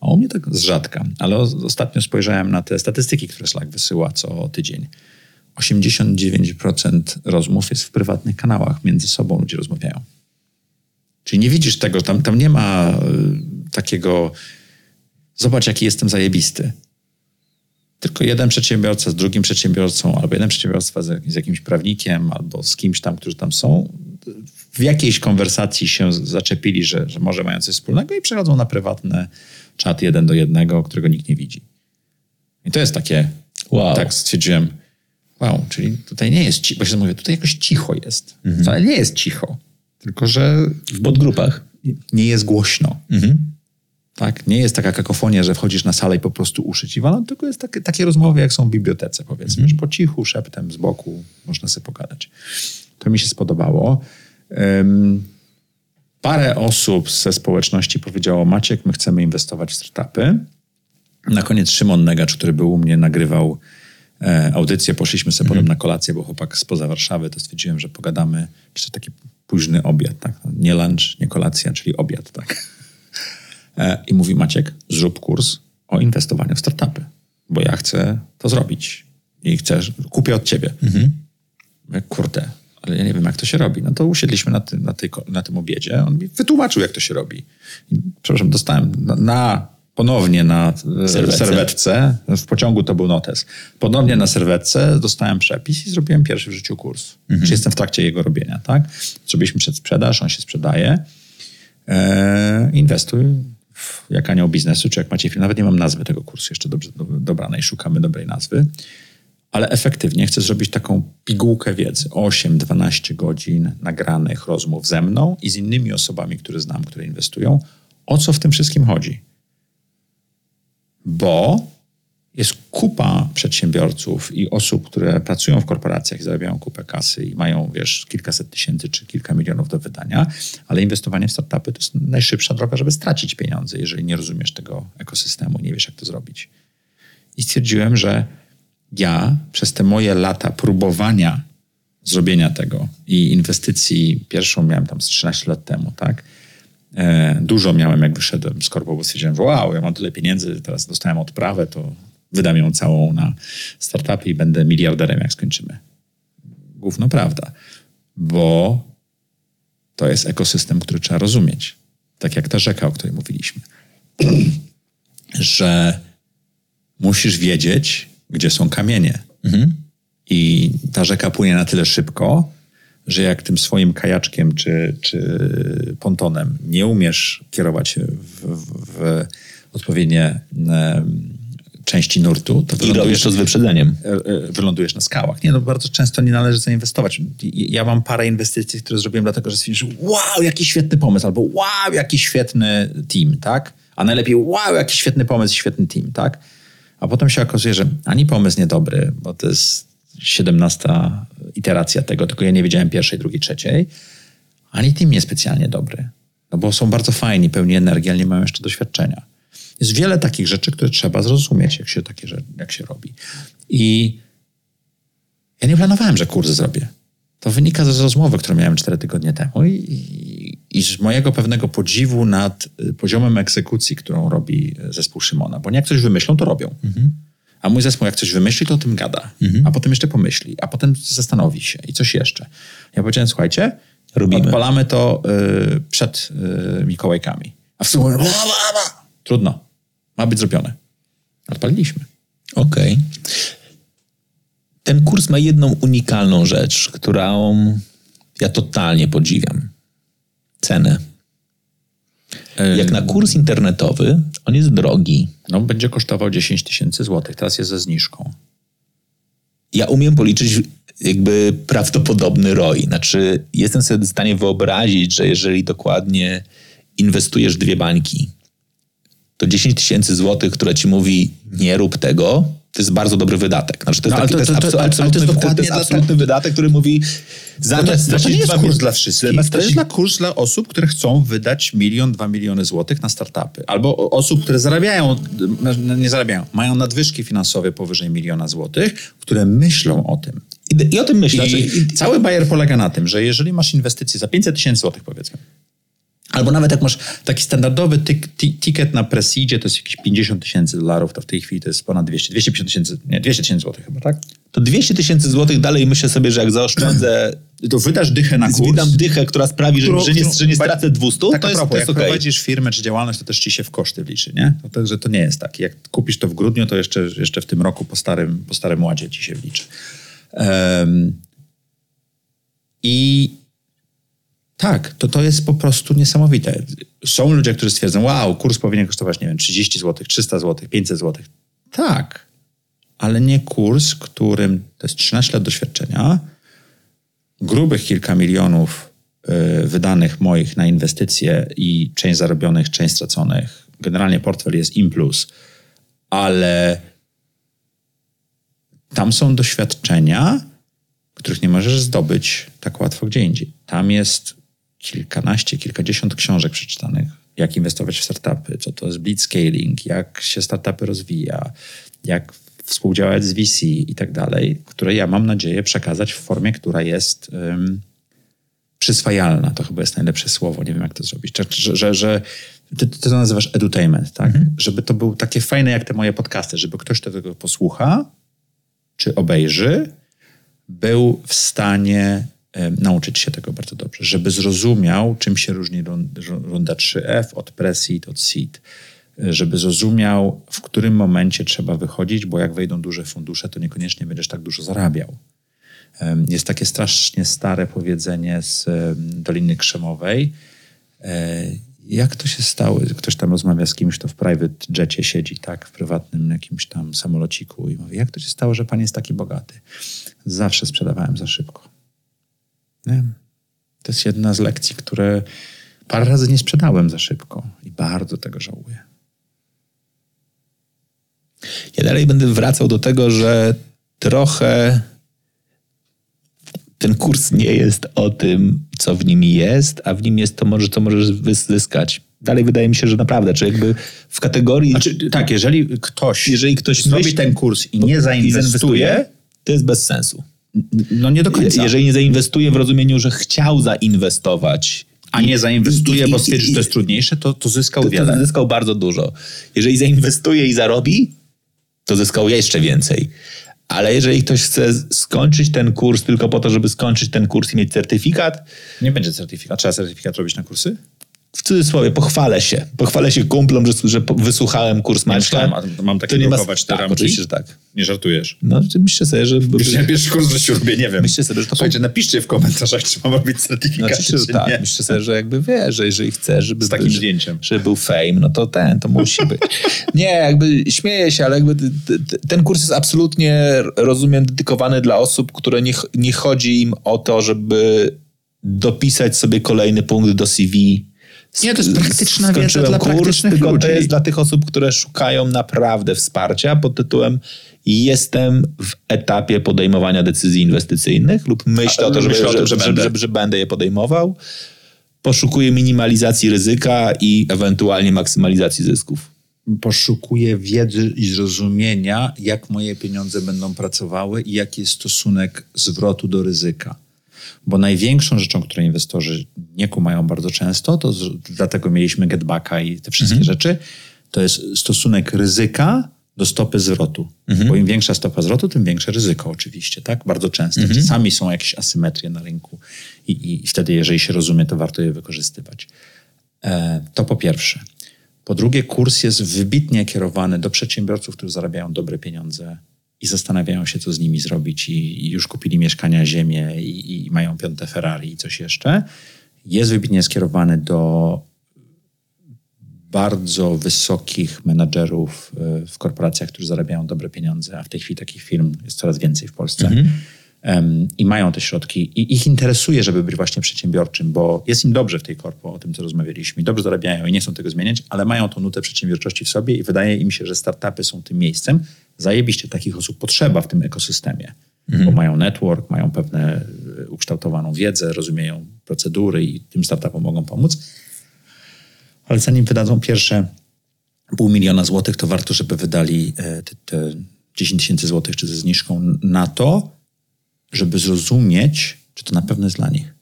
A u mnie tak z rzadka. Ale ostatnio spojrzałem na te statystyki, które Slack wysyła co tydzień. 89% rozmów jest w prywatnych kanałach. Między sobą ludzie rozmawiają. Czyli nie widzisz tego, tam, tam nie ma y, takiego zobacz jaki jestem zajebisty. Tylko jeden przedsiębiorca z drugim przedsiębiorcą, albo jeden przedsiębiorca z, z jakimś prawnikiem, albo z kimś tam, którzy tam są, w jakiejś konwersacji się zaczepili, że, że może mają coś wspólnego i przechodzą na prywatny czat jeden do jednego, którego nikt nie widzi. I to jest takie, wow. tak stwierdziłem, wow, czyli tutaj nie jest cicho, bo się mówię, tutaj jakoś cicho jest. Mhm. Ale nie jest cicho, tylko że... W podgrupach. Nie jest głośno. Mhm. Tak? Nie jest taka kakofonia, że wchodzisz na salę i po prostu uszy ci walą, tylko jest takie, takie rozmowy, jak są w bibliotece, powiedzmy, mm. że po cichu, szeptem, z boku można sobie pogadać. To mi się spodobało. Um, parę osób ze społeczności powiedziało, Maciek, my chcemy inwestować w startupy. Na koniec Szymon Negacz, który był u mnie, nagrywał e, audycję, poszliśmy sobie mm. potem na kolację, bo chłopak spoza Warszawy, to stwierdziłem, że pogadamy, czy to taki późny obiad, tak? Nie lunch, nie kolacja, czyli obiad, tak? E, i mówi Maciek, zrób kurs o inwestowaniu w startupy, bo ja chcę to zrobić i chcę, kupię od ciebie. Mhm. Kurde, ale ja nie wiem, jak to się robi. No to usiedliśmy na, ty, na, tej, na tym obiedzie, on mi wytłumaczył, jak to się robi. I, przepraszam, dostałem na, na ponownie na e, serwetce. serwetce. w pociągu to był notes, ponownie na serwetce dostałem przepis i zrobiłem pierwszy w życiu kurs. Mhm. Czyli jestem w trakcie jego robienia, tak? Zrobiliśmy przedsprzedaż, on się sprzedaje. E, inwestuj jak anioł biznesu, czy jak macie film, nawet nie mam nazwy tego kursu jeszcze dobrze dobranej, szukamy dobrej nazwy, ale efektywnie chcę zrobić taką pigułkę wiedzy, 8-12 godzin nagranych rozmów ze mną i z innymi osobami, które znam, które inwestują, o co w tym wszystkim chodzi. Bo jest kupa przedsiębiorców i osób, które pracują w korporacjach i zarabiają kupę kasy i mają, wiesz, kilkaset tysięcy czy kilka milionów do wydania, ale inwestowanie w startupy to jest najszybsza droga, żeby stracić pieniądze, jeżeli nie rozumiesz tego ekosystemu, nie wiesz, jak to zrobić. I stwierdziłem, że ja przez te moje lata próbowania zrobienia tego i inwestycji, pierwszą miałem tam z 13 lat temu, tak? E, dużo miałem, jak wyszedłem z korpo, bo stwierdziłem, wow, ja mam tyle pieniędzy, teraz dostałem odprawę, to wydam ją całą na startupy i będę miliarderem, jak skończymy. Główno prawda, bo to jest ekosystem, który trzeba rozumieć. Tak jak ta rzeka, o której mówiliśmy. że musisz wiedzieć, gdzie są kamienie. Mhm. I ta rzeka płynie na tyle szybko, że jak tym swoim kajaczkiem czy, czy pontonem nie umiesz kierować w, w, w odpowiednie części nurtu, to I robisz to z wyprzedzeniem. E, e, wylądujesz na skałach. Nie, no bardzo często nie należy zainwestować. Ja mam parę inwestycji, które zrobiłem dlatego, że stwierdziłem, że wow, jaki świetny pomysł, albo wow, jaki świetny team, tak? A najlepiej wow, jaki świetny pomysł, świetny team, tak? A potem się okazuje, że ani pomysł niedobry, bo to jest 17 iteracja tego, tylko ja nie wiedziałem pierwszej, drugiej, trzeciej, ani team niespecjalnie dobry. No bo są bardzo fajni, pełni energii, ale nie mają jeszcze doświadczenia. Jest wiele takich rzeczy, które trzeba zrozumieć, jak się, takie, jak się robi. I ja nie planowałem, że kurs zrobię. To wynika z rozmowy, którą miałem cztery tygodnie temu i, i, i, z mojego pewnego podziwu nad y, poziomem egzekucji, którą robi zespół Szymona. Bo nie jak coś wymyślą, to robią. Mhm. A mój zespół, jak coś wymyśli, to o tym gada. Mhm. A potem jeszcze pomyśli, a potem zastanowi się i coś jeszcze. Ja powiedziałem, słuchajcie, Robimy. odpalamy to y, przed y, Mikołajkami. A w sumie trudno. Ma być zrobione. Odpaliliśmy. Okej. Okay. Ten kurs ma jedną unikalną rzecz, którą ja totalnie podziwiam. Cenę. Jak na kurs internetowy, on jest drogi. No, będzie kosztował 10 tysięcy złotych. Teraz jest ze zniżką. Ja umiem policzyć jakby prawdopodobny ROI. Znaczy, jestem sobie w stanie wyobrazić, że jeżeli dokładnie inwestujesz dwie bańki, to 10 tysięcy złotych, które ci mówi nie rób tego, to jest bardzo dobry wydatek. Znaczy, to jest, No, ale taki, to- to, to- to- absu- ale to jest absolutny, to dokładnie jest absolutny wydatek, który mówi To, zamiast to, to stracić nie jest kurs dla wszystkich. To jest dla kurs dla osób, które chcą wydać milion, dwa miliony złotych na startupy. Albo osób, które zarabiają, no, nie zarabiają, mają nadwyżki finansowe powyżej miliona złotych, które myślą o tym. I, I o tym myślę. I, Znaczy, I cały bajer polega na tym, że jeżeli masz inwestycje za 500 tysięcy złotych powiedzmy, albo nawet jak masz taki standardowy ticket na Presidzie, to jest jakieś 50 tysięcy dolarów, to w tej chwili to jest ponad 200, 250 tysięcy, nie, 200 tysięcy złotych chyba, tak? to 200 tysięcy złotych dalej myślę sobie, że jak zaoszczędzę To wydasz dychę na kurs. Wydam dychę, która sprawi, że, którą- że, nie, że nie stracę 200, tak to jest, propos, to jest jak okej. prowadzisz firmę czy działalność, to też ci się w koszty wliczy, nie? To, także to nie jest tak. Jak kupisz to w grudniu, to jeszcze, jeszcze w tym roku po starym, po starym ładzie ci się wliczy. Em, I tak, to, to jest po prostu niesamowite. Są ludzie, którzy stwierdzą, wow, kurs powinien kosztować, nie wiem, 30 zł, 300 zł, 500 zł. Tak, ale nie kurs, którym to jest 13 lat doświadczenia, grubych kilka milionów y, wydanych moich na inwestycje i część zarobionych, część straconych. Generalnie portfel jest im plus, ale tam są doświadczenia, których nie możesz zdobyć tak łatwo gdzie indziej. Tam jest kilkanaście, kilkadziesiąt książek przeczytanych, jak inwestować w startupy, co to jest blitzscaling, jak się startupy rozwija, jak współdziałać z VC i tak dalej, które ja mam nadzieję przekazać w formie, która jest ym, przyswajalna. To chyba jest najlepsze słowo, nie wiem jak to zrobić. Że, że, że, że ty, ty to nazywasz edutainment, tak? Żeby to był takie fajne jak te moje podcasty, żeby ktoś kto tego posłucha, czy obejrzy, był w stanie nauczyć się tego bardzo dobrze, żeby zrozumiał, czym się różni run- run- runda 3F od pre-seed, od seed, E, żeby zrozumiał, w którym momencie trzeba wychodzić, bo jak wejdą duże fundusze, to niekoniecznie będziesz tak dużo zarabiał. Jest takie strasznie stare powiedzenie z Doliny Krzemowej. E, Jak to się stało? Ktoś tam rozmawia z kimś, to w private jetie siedzi, tak, w prywatnym jakimś tam samolociku i mówi, jak to się stało, że pan jest taki bogaty? Zawsze sprzedawałem za szybko. Nie? To jest jedna z lekcji, które parę razy nie sprzedałem za szybko i bardzo tego żałuję. Ja dalej będę wracał do tego, że trochę ten kurs nie jest o tym, co w nim jest, a w nim jest to, może, co możesz zyskać. Dalej wydaje mi się, że naprawdę, czy jakby w kategorii... Znaczy, tak, jeżeli ktoś, Jeżeli ktoś zrobi myśli- ten kurs i nie i zainwestuje, zainwestuje, to jest bez sensu. No nie do końca. Jeżeli nie zainwestuje w rozumieniu, że chciał zainwestować, a nie zainwestuje, bo stwierdzi, że to jest trudniejsze, to, to zyskał to, wiele. to zyskał bardzo dużo. Jeżeli zainwestuje i zarobi, to zyskał jeszcze więcej. Ale jeżeli ktoś chce skończyć ten kurs tylko po to, żeby skończyć ten kurs i mieć certyfikat, Nie będzie certyfikat. Trzeba certyfikat robić na kursy? W cudzysłowie pochwalę się. Pochwalę się kumplom, że, że wysłuchałem kurs Maćka. a mam takie blokować tak, oczywiście, że tak. Nie żartujesz. No, myślę sobie, że... Ja pierwszy kurs życiu robię, nie wiem. Myślę sobie, że to Słuchajcie, napiszcie w komentarzach, czy mam robić certyfikat, Oczywiście, że czy tak. nie. Myślę sobie, że jakby wiesz, że jeżeli chcesz, żeby, Z takim że- zdjęciem. żeby był fame, no to ten, to musi być. Nie, jakby śmieję się, ale jakby ten kurs jest absolutnie, rozumiem, dedykowany dla osób, które nie, nie chodzi im o to, żeby dopisać sobie kolejny punkt do CV. Nie, to jest praktyczna wiedza Skończyłem dla kurs, praktycznych tylko ludzi. to jest dla tych osób, które szukają naprawdę wsparcia pod tytułem jestem w etapie podejmowania decyzji inwestycyjnych lub myślę A, o to, żeby, myślę o tym, że, że że, będę. że, że będę je podejmował. Poszukuję minimalizacji ryzyka i ewentualnie maksymalizacji zysków. Poszukuję wiedzy i zrozumienia, jak moje pieniądze będą pracowały i jaki jest stosunek zwrotu do ryzyka. Bo największą rzeczą, którą inwestorzy nie kumają bardzo często, to z, dlatego mieliśmy getbacka i te wszystkie rzeczy, to jest stosunek ryzyka do stopy zwrotu. Bo im większa stopa zwrotu, tym większe ryzyko oczywiście, tak? Bardzo często. Czasami są jakieś asymetrie na rynku i, i, i wtedy, jeżeli się rozumie, to warto je wykorzystywać. E, to po pierwsze. Po drugie, kurs jest wybitnie kierowany do przedsiębiorców, którzy zarabiają dobre pieniądze i zastanawiają się, co z nimi zrobić, i, i już kupili mieszkania, ziemię i, i mają piąte Ferrari i coś jeszcze. Jest wybitnie skierowany do bardzo wysokich menadżerów e, w korporacjach, którzy zarabiają dobre pieniądze, a w tej chwili takich firm jest coraz więcej w Polsce. Um, I mają te środki. I ich interesuje, żeby być właśnie przedsiębiorczym, bo jest im dobrze w tej korpo, o tym co rozmawialiśmy, dobrze zarabiają i nie chcą tego zmieniać, ale mają tą nutę przedsiębiorczości w sobie i wydaje im się, że startupy są tym miejscem. Zajebiście takich osób potrzeba w tym ekosystemie, bo mają network, mają pewne e, ukształtowaną wiedzę, rozumieją procedury i tym startupom mogą pomóc. Ale zanim wydadzą pierwsze pół miliona złotych, to warto, żeby wydali e, te, te 10 tysięcy złotych czy ze zniżką na to, żeby zrozumieć, czy to na pewno jest dla nich.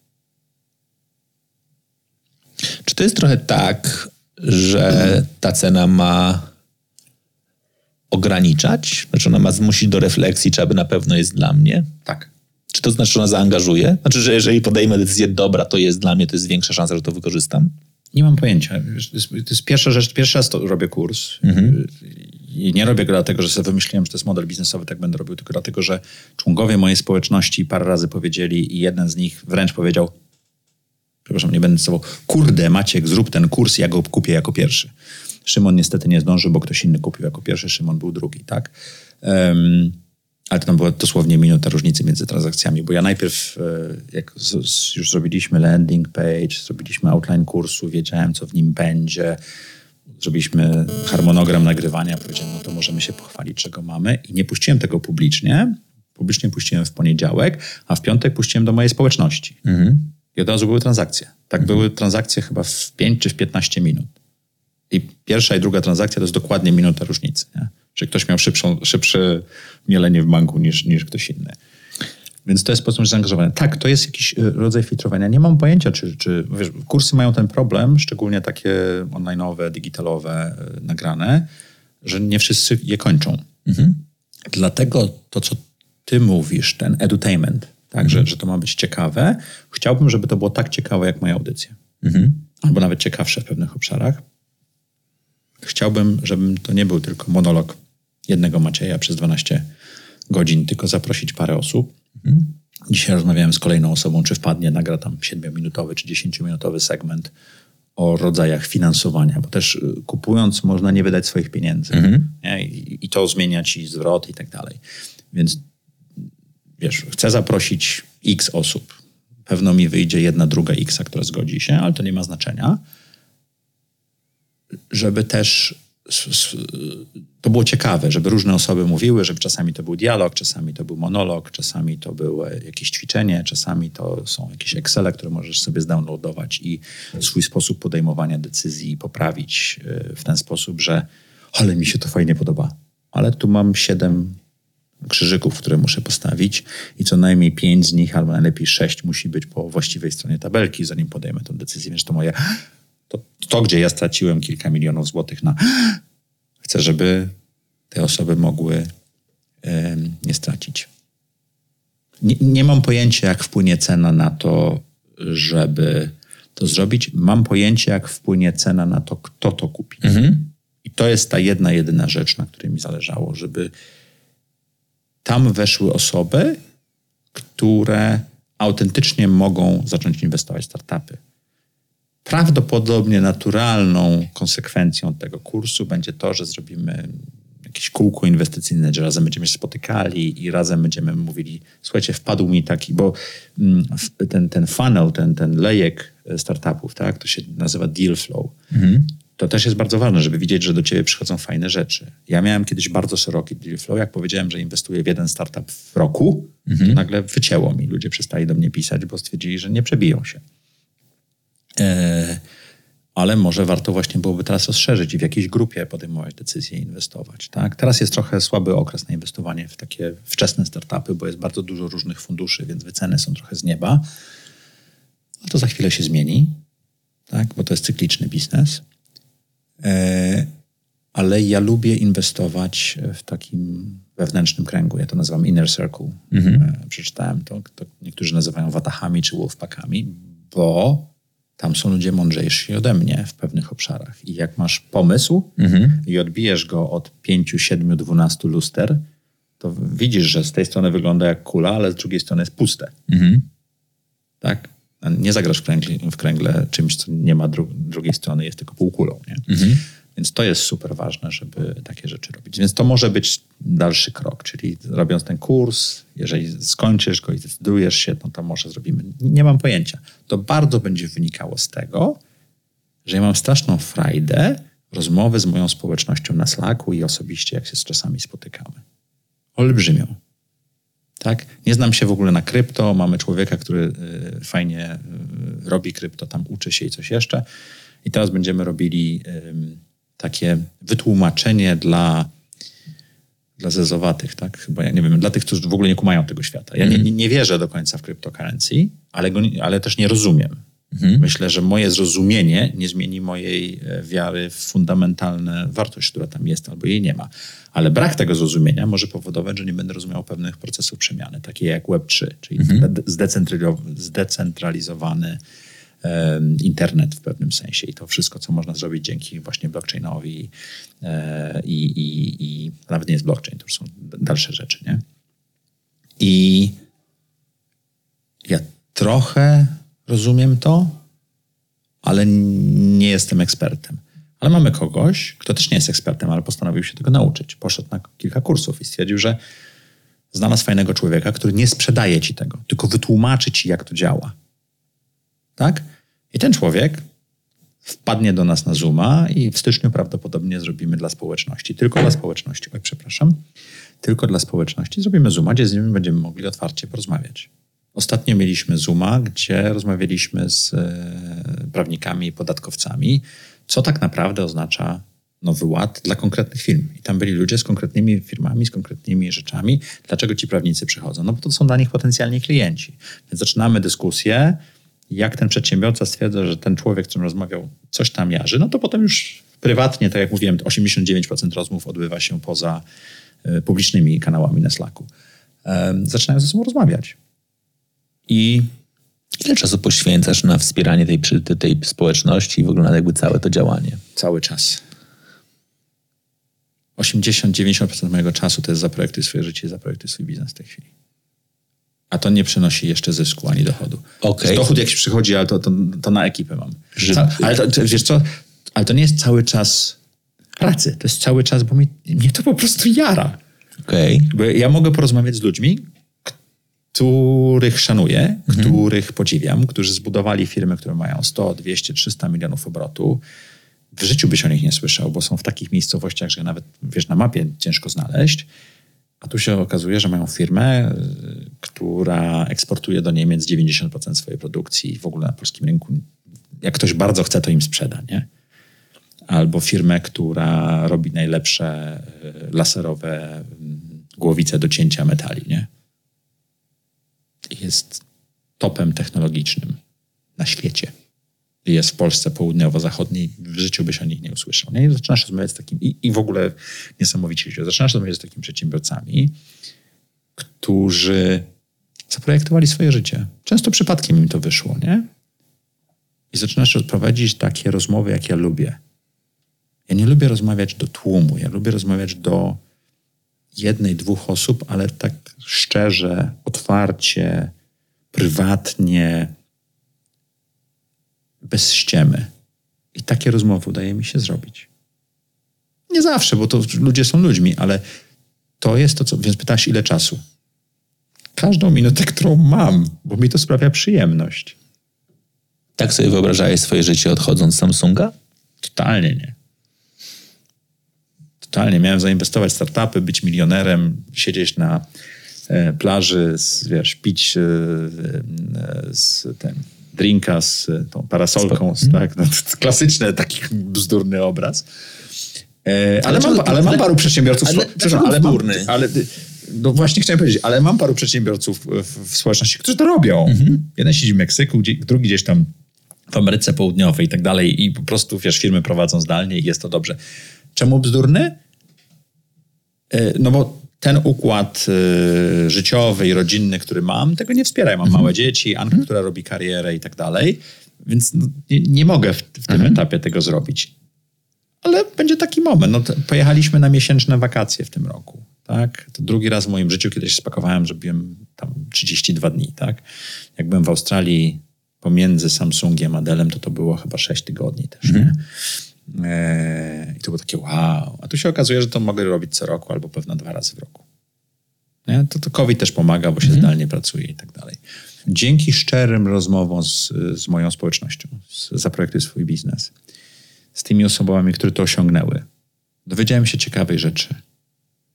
Czy to jest trochę tak, że ta cena ma ograniczać? Znaczy ona ma zmusić do refleksji, czy aby na pewno jest dla mnie? Tak. Czy to znaczy, że ona zaangażuje? Znaczy, że jeżeli podejmę decyzję, dobra, to jest dla mnie, to jest większa szansa, że to wykorzystam? Nie mam pojęcia. To jest, to jest pierwsza rzecz. Pierwszy raz to robię kurs. Mhm. I nie robię go dlatego, że sobie wymyśliłem, że to jest model biznesowy, tak będę robił, tylko dlatego, że członkowie mojej społeczności parę razy powiedzieli i jeden z nich wręcz powiedział, przepraszam, nie będę sobą, kurde Maciek, zrób ten kurs, ja go kupię jako pierwszy. Szymon niestety nie zdążył, bo ktoś inny kupił jako pierwszy, Szymon był drugi, tak? Um, ale to tam była dosłownie minuta różnicy między transakcjami, bo ja najpierw, e, jak już zrobiliśmy landing page, zrobiliśmy outline kursu, wiedziałem, co w nim będzie, zrobiliśmy harmonogram nagrywania, powiedziałem, no to możemy się pochwalić, czego mamy i nie puściłem tego publicznie, publicznie puściłem w poniedziałek, a w piątek puściłem do mojej społeczności. Mhm. I od razu były transakcje. Tak mhm. były transakcje chyba w 5 czy w 15 minut. I pierwsza i druga transakcja to jest dokładnie minuta różnicy. Nie? Czy ktoś miał szybszą, szybsze mielenie w banku niż, niż ktoś inny. Więc to jest po prostu zaangażowane. Tak, to jest jakiś e, rodzaj filtrowania. Nie mam pojęcia, czy, czy wiesz, kursy mają ten problem, szczególnie takie online'owe, digitalowe, e, nagrane, że nie wszyscy je kończą. Mhm. Dlatego to, co ty mówisz, ten edutainment, tak, mhm. że, że to ma być ciekawe, chciałbym, żeby to było tak ciekawe, jak moja audycja. Mhm. Albo nawet ciekawsze w pewnych obszarach. Chciałbym, żeby to nie był tylko monolog jednego Macieja przez 12 godzin, tylko zaprosić parę osób. Mhm. Dzisiaj rozmawiałem z kolejną osobą, czy wpadnie, nagra tam 7-minutowy czy 10-minutowy segment o rodzajach finansowania, bo też y, kupując można nie wydać swoich pieniędzy mhm. I, I, to zmieniać i zwrot i tak dalej. Więc wiesz, chcę zaprosić x osób. Pewno mi wyjdzie jedna, druga x, która zgodzi się, ale to nie ma znaczenia żeby też to było ciekawe, żeby różne osoby mówiły, żeby czasami to był dialog, czasami to był monolog, czasami to było jakieś ćwiczenie, czasami to są jakieś Excele, które możesz sobie zdownloadować i swój sposób podejmowania decyzji poprawić e, w ten sposób, że ale mi się to fajnie podoba, ale tu mam siedem krzyżyków, które muszę postawić i co najmniej pięć z nich, albo najlepiej sześć musi być po właściwej stronie tabelki, zanim podejmę tę decyzję, więc to moje to, to, gdzie ja straciłem kilka milionów złotych na. Chcę, żeby te osoby mogły nie stracić. Nie, nie mam pojęcia, jak wpłynie cena na to, żeby to zrobić. Mam pojęcie, jak wpłynie cena na to, kto to kupi. Mhm. I to jest ta jedna, jedyna rzecz, na której mi zależało, żeby tam weszły osoby, które autentycznie mogą zacząć inwestować w startupy. Prawdopodobnie naturalną konsekwencją tego kursu będzie to, że zrobimy jakieś kółko inwestycyjne, że razem będziemy się spotykali i razem będziemy mówili, słuchajcie, wpadł mi taki, bo mm, ten, ten funnel, ten, ten lejek startupów, tak, to się nazywa deal flow. Mhm. To też jest bardzo ważne, żeby widzieć, że do ciebie przychodzą fajne rzeczy. Ja miałem kiedyś bardzo szeroki deal flow. Jak powiedziałem, że inwestuję w jeden startup w roku, mhm. to nagle wycięło mi. Ludzie przestali do mnie pisać, bo stwierdzili, że nie przebiją się. E, ale może warto właśnie byłoby teraz rozszerzyć i w jakiejś grupie podejmować decyzje i inwestować. Tak? Teraz jest trochę słaby okres na inwestowanie w takie wczesne startupy, bo jest bardzo dużo różnych funduszy, więc wyceny są trochę z nieba. No to za chwilę się zmieni, tak? bo to jest cykliczny biznes. E, ale ja lubię inwestować w takim wewnętrznym kręgu. Ja to nazywam inner circle. Mhm. E, przeczytałem to, to. Niektórzy nazywają watachami czy wolfpackami, bo tam są ludzie mądrzejsi ode mnie w pewnych obszarach. I jak masz pomysł mhm. i odbijesz go od 5, 7, 12 luster, to widzisz, że z tej strony wygląda jak kula, ale z drugiej strony jest puste. Mhm. Tak? Nie zagrasz w kręgle, w kręgle czymś, co nie ma dru drugiej strony, jest tylko półkulą. Nie? Mhm. Więc to jest super ważne, żeby takie rzeczy robić. Więc to może być dalszy krok, czyli robiąc ten kurs, jeżeli skończysz go i zdecydujesz się, no to może zrobimy. Nie mam pojęcia. To bardzo będzie wynikało z tego, że ja mam straszną frajdę rozmowy z moją społecznością na Slacku i osobiście, jak się z czasami spotykamy. Olbrzymią. Tak? Nie znam się w ogóle na krypto. Mamy człowieka, który y, fajnie y, robi krypto, tam uczy się i coś jeszcze. I teraz będziemy robili takie wytłumaczenie dla, dla zezowatych, tak? Chyba ja nie wiem, dla tych, którzy w ogóle nie kumają tego świata. Ja mm. nie, nie wierzę do końca w cryptocurrency, ale, go, ale też nie rozumiem. Mhm. Myślę, że moje zrozumienie nie zmieni mojej e, wiary w fundamentalną wartość, która tam jest, albo jej nie ma. Ale brak tego zrozumienia może powodować, że nie będę rozumiał pewnych procesów przemiany, takie jak Web3, czyli mhm. zdecentralizowany internet w pewnym sensie i to wszystko, co można zrobić dzięki właśnie blockchainowi e, i, i, i nawet nie jest blockchain, to już są dalsze rzeczy, nie? I ja trochę rozumiem to, ale nie jestem ekspertem. Ale mamy kogoś, kto też nie jest ekspertem, ale postanowił się tego nauczyć. Poszedł na kilka kursów i stwierdził, że znalazł fajnego człowieka, który nie sprzedaje ci tego, tylko wytłumaczy ci, jak to działa. Tak? I ten człowiek wpadnie do nas na Zooma i w styczniu prawdopodobnie zrobimy dla społeczności, tylko dla społeczności, oj przepraszam, tylko dla społeczności zrobimy Zooma, gdzie z nimi będziemy mogli otwarcie porozmawiać. Ostatnio mieliśmy Zooma, gdzie rozmawialiśmy z e, prawnikami i podatkowcami, co tak naprawdę oznacza nowy ład dla konkretnych firm. I tam byli ludzie z konkretnymi firmami, z konkretnymi rzeczami. Dlaczego ci prawnicy przychodzą? No bo to są dla nich potencjalnie klienci. Więc zaczynamy dyskusję, jak ten przedsiębiorca stwierdza, że ten człowiek, z którym rozmawiał, coś tam jarzy, no to potem już prywatnie, tak jak mówiłem, 89% rozmów odbywa się poza e, publicznymi kanałami na Slacku. Zaczynają ze sobą rozmawiać. I ile czasu poświęcasz na wspieranie tej, tej społeczności i w ogóle na jakby całe to działanie? Cały czas. 80-90% mojego czasu to jest zaprojektuj swoje życie, zaprojektuj swój biznes w tej chwili. A to nie przynosi jeszcze zysku ani dochodu. Okay. Dochód jakiś przychodzi, ale to, to, to na ekipę mam. Że... Ale to, wiesz co, ale to nie jest cały czas pracy. To jest cały czas, bo mi, mnie to po prostu jara. Okay. Bo ja mogę porozmawiać z ludźmi, których szanuję, mhm. których podziwiam, którzy zbudowali firmy, które mają 100, 200, 300 milionów obrotu. W życiu byś o nich nie słyszał, bo są w takich miejscowościach, że nawet wiesz, na mapie ciężko znaleźć. A tu się okazuje, że mają firmę, y, która eksportuje do Niemiec 90% swojej produkcji w ogóle na polskim rynku. Jak ktoś bardzo chce, to im sprzeda, nie? Albo firmę, która robi najlepsze y, laserowe mm, głowice do cięcia metali, nie? Jest topem technologicznym na świecie jest w Polsce południowo-zachodniej, w życiu byś o nich nie usłyszał. Nie? I zaczynasz rozmawiać z takim, i, i w ogóle niesamowicie się, zaczynasz rozmawiać z takimi przedsiębiorcami, którzy zaprojektowali swoje życie. Często przypadkiem im to wyszło, nie? I zaczynasz prowadzić takie rozmowy, jak ja lubię. Ja nie lubię rozmawiać do tłumu, ja lubię rozmawiać do jednej, dwóch osób, ale tak szczerze, otwarcie, prywatnie, bez ściemy. I takie rozmowy udaje mi się zrobić. Nie zawsze, bo to ludzie są ludźmi, ale to jest to, co. Więc pytasz, ile czasu? Każdą minutę, którą mam, bo mi to sprawia przyjemność. Tak sobie wyobrażałeś swoje życie odchodząc z Samsunga? Totalnie nie. Totalnie. Miałem zainwestować w startupy, być milionerem, siedzieć na e, plaży, z, wiesz, pić e, e, z ten drinka z e, tą parasolką, z, tak, no, klasyczny taki bzdurny obraz. E, ale, mam, ale mam paru przedsiębiorców, ale, przepraszam, ale, mam, ale no właśnie chciałem powiedzieć, ale mam paru przedsiębiorców w, w społeczności, którzy to robią. Mhm. Jeden siedzi w Meksyku, drugi gdzieś tam w Ameryce Południowej i tak dalej i po prostu, wiesz, firmy prowadzą zdalnie i jest to dobrze. Czemu bzdurny? E, no bo ten układ y, życiowy i rodzinny, który mam, tego nie wspiera. Ja mam mhm. małe dzieci, Anka, mhm. która robi karierę i tak dalej, więc no, nie, nie, mogę w, w tym mhm. etapie tego zrobić. Ale będzie taki moment. No, pojechaliśmy na miesięczne wakacje w tym roku. Tak? To drugi raz w moim życiu, kiedyś spakowałem, że byłem tam 32 dni. Tak? Jak byłem w Australii pomiędzy Samsungiem a Dellem to to było chyba 6 tygodni też, nie? E, I to było takie wow. A tu się okazuje, że to mogę robić co roku albo pewno dwa razy w roku. Nie? To, to COVID też pomaga, bo się zdalnie pracuje i tak dalej. Dzięki szczerym rozmowom z, z moją społecznością, z Zaprojektuj swój biznes, z tymi osobami, które to osiągnęły, dowiedziałem się ciekawej rzeczy,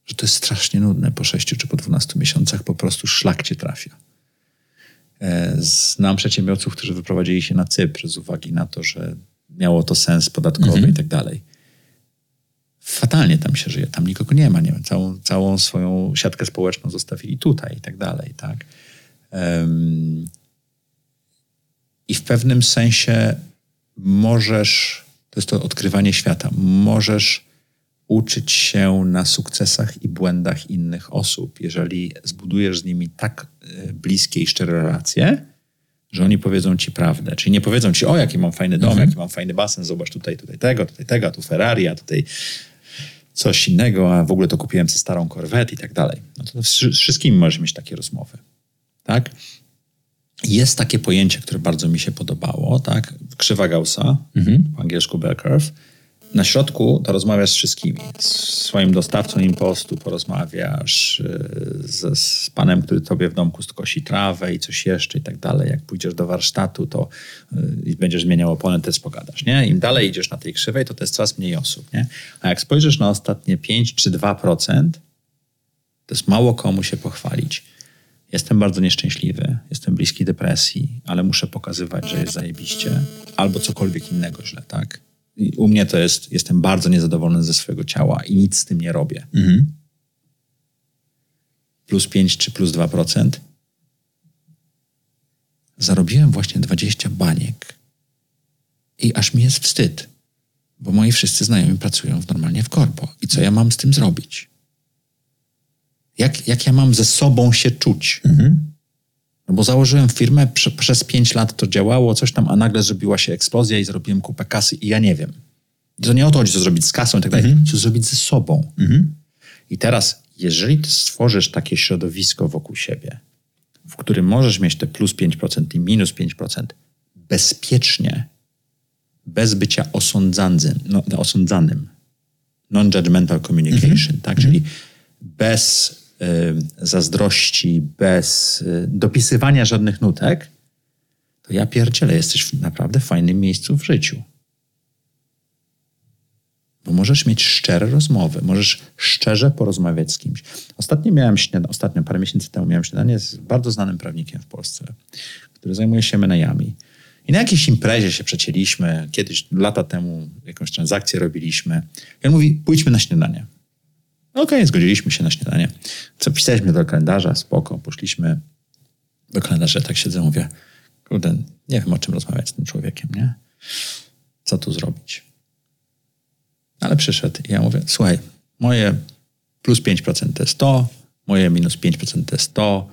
że to jest strasznie nudne po 6 czy po 12 miesiącach, po prostu szlak cię trafia. E, Znam przedsiębiorców, którzy wyprowadzili się na Cypr z uwagi na to, że miało to sens podatkowy i tak dalej. Fatalnie tam się żyje, tam nikogo nie ma, nie wiem, całą, całą swoją siatkę społeczną zostawili tutaj i tak dalej, tak. Em, I w pewnym sensie możesz, to jest to odkrywanie świata, możesz uczyć się na sukcesach i błędach innych osób, jeżeli zbudujesz z nimi tak e, bliskie i szczere relacje, że oni powiedzą ci prawdę. Czyli nie powiedzą ci, o jaki mam fajny dom, jaki mam fajny basen, zobacz tutaj, tutaj tego, tutaj tego, a tu Ferrari, a tutaj coś innego, a w ogóle to kupiłem sobie starą Corvette i tak dalej. No to z wszystkimi możesz mieć takie rozmowy. Tak? Jest takie pojęcie, które bardzo mi się podobało, tak? Krzywa Gaussa, po angielsku bell curve. Na środku to rozmawiasz z wszystkimi. Z swoim dostawcą impostu porozmawiasz, yy, z, z panem, który tobie w domku skosi trawę i coś jeszcze i tak dalej. Jak pójdziesz do warsztatu, to yy, i będziesz zmieniał opony, też pogadasz, nie? Im dalej idziesz na tej krzywej, to to jest coraz mniej osób, nie? A jak spojrzysz na ostatnie 5 czy 2%, to jest mało komu się pochwalić. Jestem bardzo nieszczęśliwy, jestem bliski depresji, ale muszę pokazywać, że jest zajebiście, albo cokolwiek innego źle, tak? U mnie to jest, jestem bardzo niezadowolony ze swojego ciała i nic z tym nie robię. Plus 5 czy plus 2%. Zarobiłem właśnie 20 baniek i aż mi jest wstyd, bo moi wszyscy znajomi pracują normalnie w korpo. I co ja mam z tym zrobić? Jak, jak ja mam ze sobą się czuć? No bo założyłem firmę, prze, przez 5 lat to działało, coś tam, a nagle zrobiła się eksplozja i zrobiłem kupę kasy i ja nie wiem. To nie o to chodzi, co zrobić z kasą i tak dalej, co zrobić ze sobą. I teraz, jeżeli ty stworzysz takie środowisko wokół siebie, w którym możesz mieć te plus 5% i minus 5% bezpiecznie, bez bycia osądzanym, no, osądzanym non-judgmental communication, tak? Czyli bez zazdrości, bez y, dopisywania żadnych nutek, to ja pierdzielę, jesteś w naprawdę fajnym miejscu w życiu. Bo możesz mieć szczere rozmowy, możesz szczerze porozmawiać z kimś. Ostatnio miałem śniadanie, ostatnio parę miesięcy temu miałem śniadanie z bardzo znanym prawnikiem w Polsce, który zajmuje się menajami. I na jakiejś imprezie się przecięliśmy, kiedyś, lata temu jakąś transakcję robiliśmy. I on mówi, pójdźmy na śniadanie. No Okej, zgodziliśmy się na śniadanie. Zapisaliśmy do kalendarza, spoko, poszliśmy do kalendarza, tak siedzę, mówię, kurde, nie wiem o czym rozmawiać z tym człowiekiem, nie? Co tu zrobić? Ale przyszedł i ja mówię, słuchaj, moje plus 5% to jest to, moje minus 5% to jest to,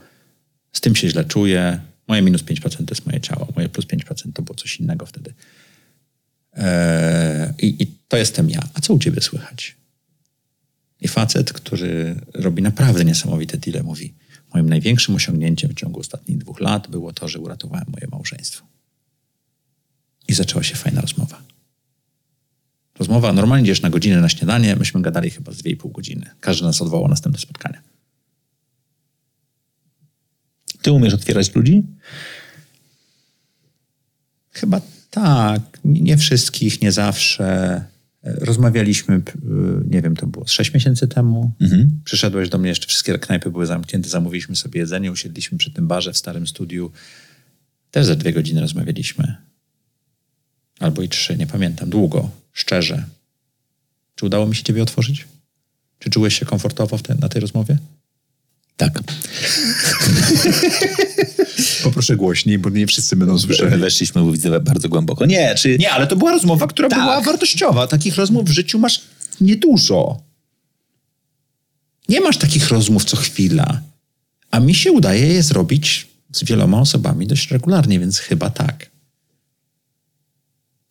z tym się źle czuję, moje minus 5% to jest moje ciało, moje plus 5% to było coś innego wtedy. Eee, i, I to jestem ja. A co u ciebie słychać? I facet, który robi naprawdę niesamowite deale, mówi: Moim największym osiągnięciem w ciągu ostatnich dwóch lat było to, że uratowałem moje małżeństwo. I zaczęła się fajna rozmowa. Rozmowa, normalnie idziesz na godzinę na śniadanie, myśmy gadali chyba z 2,5 godziny. Każdy nas odwołał na następne spotkania. Ty umiesz otwierać ludzi? Chyba tak. Nie wszystkich, nie zawsze. Rozmawialiśmy, p- nie wiem, to było 6 miesięcy temu. Przyszedłeś do mnie, jeszcze wszystkie knajpy były zamknięte, zamówiliśmy sobie jedzenie, usiedliśmy przy tym barze w starym studiu. Też za dwie godziny rozmawialiśmy. Albo i trzy, nie pamiętam. Długo, szczerze. Czy udało mi się ciebie otworzyć? Czy czułeś się komfortowo te, na tej rozmowie? Tak. Poproszę głośniej, bo nie wszyscy będą Weszliśmy, widzę, bardzo głęboko. Nie, czy... Nie, ale to była rozmowa, która Tak. była wartościowa. Takich rozmów w życiu masz niedużo. Nie masz takich rozmów co chwila. A mi się udaje je zrobić z wieloma osobami dość regularnie, więc chyba tak.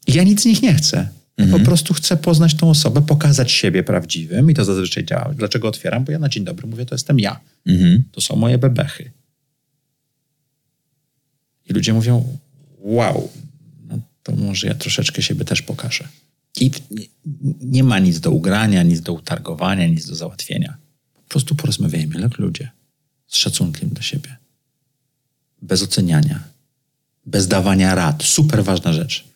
Ja nic z nich nie chcę. Ja Po prostu chcę poznać tą osobę, pokazać siebie prawdziwym i to zazwyczaj działa. Dlaczego otwieram? Bo ja na dzień dobry mówię, to jestem ja. To są moje bebechy. I ludzie mówią, wow, no to może ja troszeczkę siebie też pokażę. I nie, nie ma nic do ugrania, nic do utargowania, nic do załatwienia. Po prostu porozmawiajmy jak ludzie. Z szacunkiem do siebie. Bez oceniania. Bez dawania rad. Super ważna rzecz.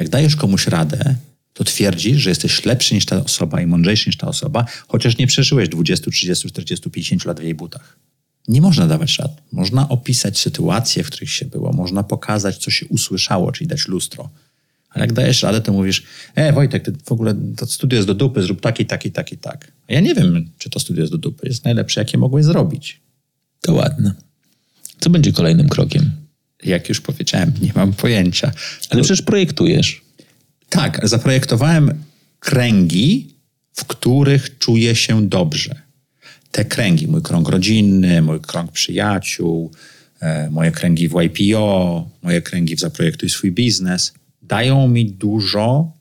Jak dajesz komuś radę, to twierdzisz, że jesteś lepszy niż ta osoba i mądrzejszy niż ta osoba, chociaż nie przeżyłeś 20, 30, 40, 50 lat w jej butach. Nie można dawać rad. Można opisać sytuacje, w których się było, można pokazać, co się usłyszało, czyli dać lustro. Ale jak dajesz radę, to mówisz, e Wojtek, ty w ogóle to studio jest do dupy, zrób tak i tak i tak i tak. A ja nie wiem, czy to studio jest do dupy. Jest najlepsze, jakie mogłeś zrobić. To ładne. Co będzie kolejnym krokiem? Jak już powiedziałem, nie mam pojęcia. Ale przecież projektujesz. Tak, zaprojektowałem kręgi, w których czuję się dobrze. Te kręgi, mój krąg rodzinny, mój krąg przyjaciół, e, moje kręgi w YPO, moje kręgi w Zaprojektuj swój biznes, dają mi dużo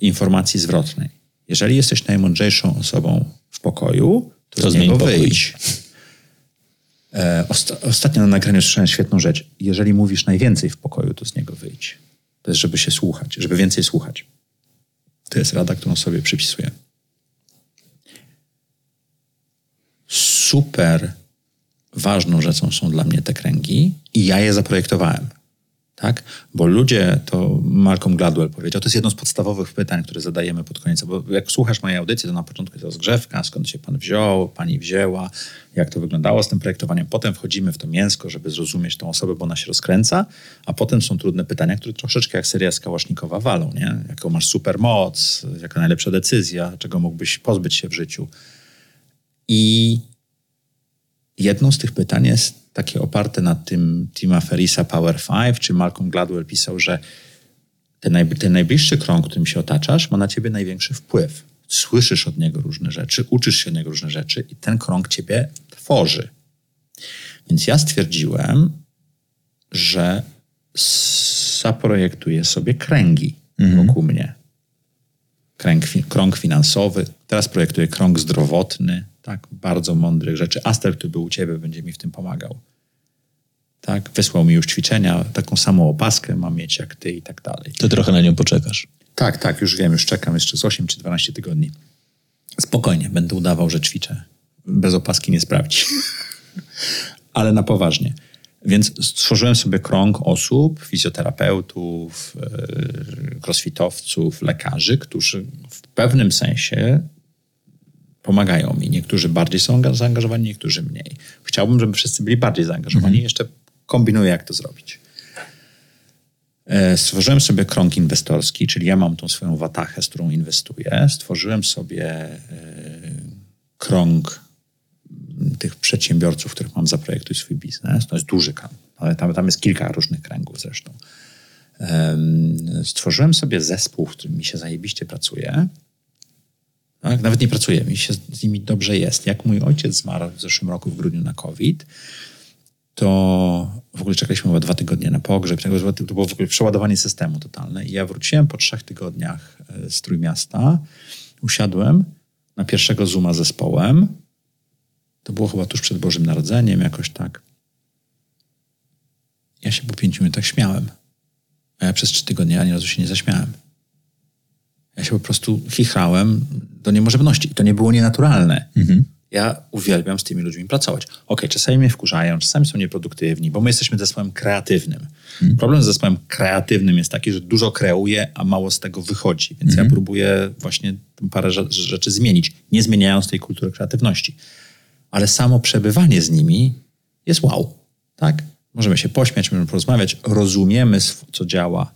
informacji zwrotnej. Jeżeli jesteś najmądrzejszą osobą w pokoju, to, To z niego pokój. wyjdź. E, osta- ostatnio na nagraniu słyszałem świetną rzecz. Jeżeli mówisz najwięcej w pokoju, to z niego wyjdź. To jest, żeby się słuchać, żeby więcej słuchać. To jest rada, którą sobie przypisuję. Super ważną rzeczą są dla mnie te kręgi i ja je zaprojektowałem. Tak? Bo ludzie, to Malcolm Gladwell powiedział, to jest jedno z podstawowych pytań, które zadajemy pod koniec. Bo jak słuchasz mojej audycji, to na początku jest rozgrzewka, skąd się pan wziął, pani wzięła, jak to wyglądało z tym projektowaniem. Potem wchodzimy w to mięsko, żeby zrozumieć tą osobę, bo ona się rozkręca, a potem są trudne pytania, które troszeczkę jak seria skałasznikowa walą. Nie? Jaką masz supermoc, jaka najlepsza decyzja, czego mógłbyś pozbyć się w życiu. I jedną z tych pytań jest takie oparte na tym Tima Ferrisa Power 5, czy Malcolm Gladwell pisał, że ten, najb- ten najbliższy krąg, którym się otaczasz, ma na ciebie największy wpływ. Słyszysz od niego różne rzeczy, uczysz się od niego różne rzeczy i ten krąg ciebie tworzy. Więc ja stwierdziłem, że zaprojektuję sobie kręgi wokół mnie. Kręg, krąg finansowy, teraz projektuję krąg zdrowotny, tak, bardzo mądrych rzeczy. Aster, który był u ciebie, będzie mi w tym pomagał. Tak, wysłał mi już ćwiczenia, taką samą opaskę mam mieć jak ty i tak dalej. To trochę na nią poczekasz. Tak, tak, już wiem, już czekam jeszcze z 8 czy 12 tygodni. Spokojnie, będę udawał, że ćwiczę. Bez opaski nie sprawdzi. Ale na poważnie. Więc stworzyłem sobie krąg osób, fizjoterapeutów, yy, crossfitowców, lekarzy, którzy w pewnym sensie pomagają mi. Niektórzy bardziej są anga- zaangażowani, niektórzy mniej. Chciałbym, żeby wszyscy byli bardziej zaangażowani. Jeszcze kombinuję, jak to zrobić. E, Stworzyłem sobie krąg inwestorski, czyli ja mam tą swoją watachę, z którą inwestuję. Stworzyłem sobie e, krąg m, tych przedsiębiorców, których mam zaprojektuj swój biznes. To jest duży krąg, ale tam, tam jest kilka różnych kręgów zresztą. Em, Stworzyłem sobie zespół, w którym mi się zajebiście pracuje. Tak? Nawet nie pracuję, mi się z nimi dobrze jest. Jak mój ojciec zmarł w zeszłym roku w grudniu na COVID, to w ogóle czekaliśmy chyba dwa tygodnie na pogrzeb. To było w ogóle przeładowanie systemu totalne. I ja wróciłem po trzech tygodniach e, z Trójmiasta. Usiadłem na pierwszego Zooma zespołem. To było chyba tuż przed Bożym Narodzeniem, jakoś tak. Ja się po pięciu minutach śmiałem. A ja przez trzy tygodnie ani razu się nie zaśmiałem. Ja się po prostu chichrałem do niemożliwości. I to nie było nienaturalne. Ja uwielbiam z tymi ludźmi pracować. Okej, czasami mnie wkurzają, czasami są nieproduktywni, bo my jesteśmy zespołem kreatywnym. Problem z zespołem kreatywnym jest taki, że dużo kreuję, a mało z tego wychodzi. Więc ja próbuję właśnie parę rze- rzeczy zmienić, nie zmieniając tej kultury kreatywności. Ale samo przebywanie z nimi jest wow. Tak? Możemy się pośmiać, możemy porozmawiać, rozumiemy, co działa.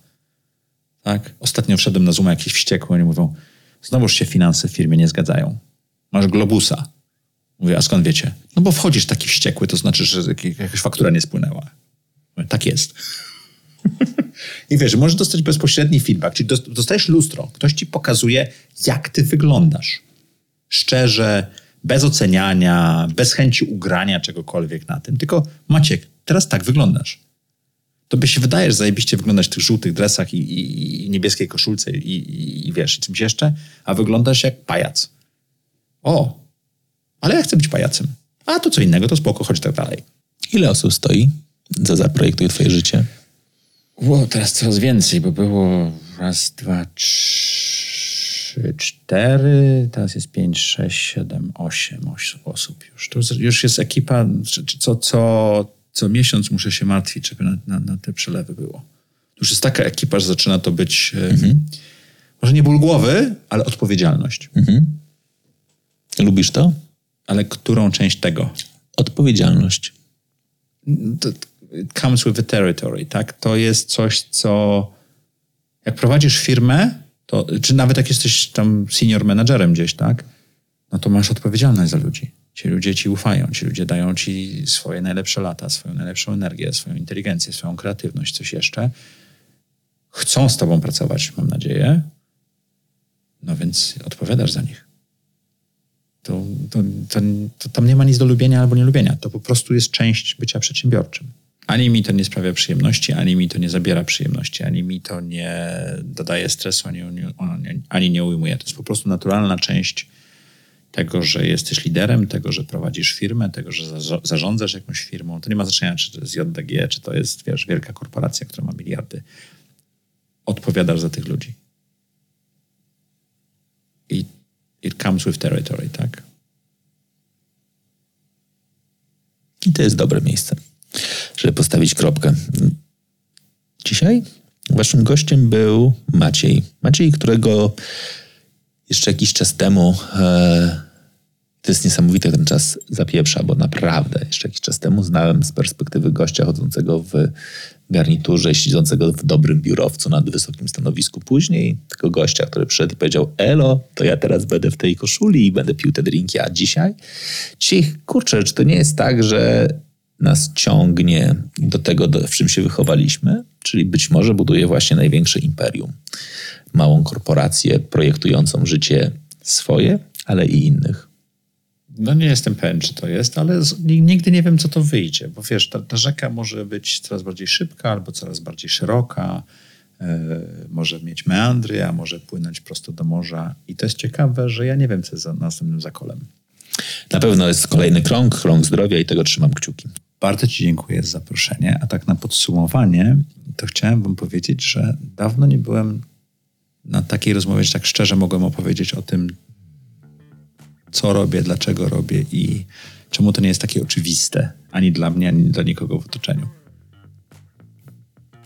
Tak? Ostatnio wszedłem na Zoom jakiś wściekły, oni mówią, znowuż się finanse w firmie nie zgadzają. Masz globusa. Mówię, a skąd wiecie? No bo wchodzisz taki wściekły, to znaczy, że jak- jakaś faktura nie spłynęła. Mówię, tak jest. I wiesz, możesz dostać bezpośredni feedback, czyli dos- dostajesz lustro. Ktoś ci pokazuje, jak ty wyglądasz. Szczerze, bez oceniania, bez chęci ugrania czegokolwiek na tym. Tylko Maciek, teraz tak wyglądasz. Tobie się wydaje, że zajebiście wyglądać w tych żółtych dresach i, i, i niebieskiej koszulce i, i, i wiesz, i czymś jeszcze, a wyglądasz jak pajac. O, ale ja chcę być pajacem. A to co innego, to spoko, chodź tak dalej. Ile osób stoi za Zaprojektuj Twoje życie? Ło, teraz coraz więcej, bo było raz, dwa, trzy, cztery, teraz jest pięć, sześć, siedem, osiem, osiem osób już. To już jest ekipa, co, co, co miesiąc muszę się martwić, żeby na, na, na te przelewy było. Już jest taka ekipa, że zaczyna to być mhm. może nie ból głowy, ale odpowiedzialność. Mhm. Lubisz to? Ale którą część tego? Odpowiedzialność. To comes with the territory, tak? To jest coś, co jak prowadzisz firmę, to, czy nawet jak jesteś tam senior managerem gdzieś, tak? No to masz odpowiedzialność za ludzi. Ci ludzie ci ufają, ci ludzie dają ci swoje najlepsze lata, swoją najlepszą energię, swoją inteligencję, swoją kreatywność, coś jeszcze. Chcą z tobą pracować, mam nadzieję. No więc odpowiadasz za nich. To, to, to, to tam nie ma nic do lubienia albo nielubienia. To po prostu jest część bycia przedsiębiorczym. Ani mi to nie sprawia przyjemności, ani mi to nie zabiera przyjemności, ani mi to nie dodaje stresu, ani, ani nie ujmuje. To jest po prostu naturalna część tego, że jesteś liderem, tego, że prowadzisz firmę, tego, że zarządzasz jakąś firmą. To nie ma znaczenia, czy to jest JDG, czy to jest, wiesz, wielka korporacja, która ma miliardy. Odpowiadasz za tych ludzi. I it comes with territory, tak? I to jest dobre miejsce żeby postawić kropkę. Dzisiaj waszym gościem był Maciej. Maciej, którego jeszcze jakiś czas temu e, to jest niesamowite, ten czas zapieprza, bo naprawdę jeszcze jakiś czas temu znałem z perspektywy gościa chodzącego w garniturze, siedzącego w dobrym biurowcu nad wysokim stanowisku. Później tego gościa, który przyszedł i powiedział, elo, to ja teraz będę w tej koszuli i będę pił te drinki, a dzisiaj? Dzisiaj, kurczę, czy to nie jest tak, że nas ciągnie do tego, do, w czym się wychowaliśmy, czyli być może buduje właśnie największe imperium. Małą korporację projektującą życie swoje, ale i innych. No nie jestem pewien, czy to jest, ale nigdy nie wiem, co to wyjdzie, bo wiesz, ta, ta rzeka może być coraz bardziej szybka albo coraz bardziej szeroka, yy, może mieć meandry, a może płynąć prosto do morza. I to jest ciekawe, że ja nie wiem, co jest za następnym zakolem. Na pewno jest kolejny krąg, krąg zdrowia i tego trzymam kciuki. Bardzo Ci dziękuję za zaproszenie. A tak na podsumowanie, to chciałem Wam powiedzieć, że dawno nie byłem na takiej rozmowie, że tak szczerze mogłem opowiedzieć o tym, co robię, dlaczego robię i czemu to nie jest takie oczywiste ani dla mnie, ani dla nikogo w otoczeniu.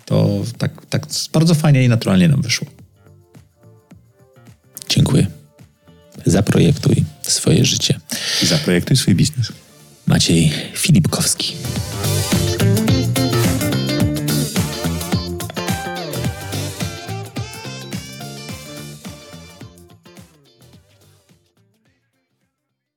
To tak, tak bardzo fajnie i naturalnie nam wyszło. Dziękuję. Zaprojektuj swoje życie. I zaprojektuj swój biznes. Maciej Filipkowski.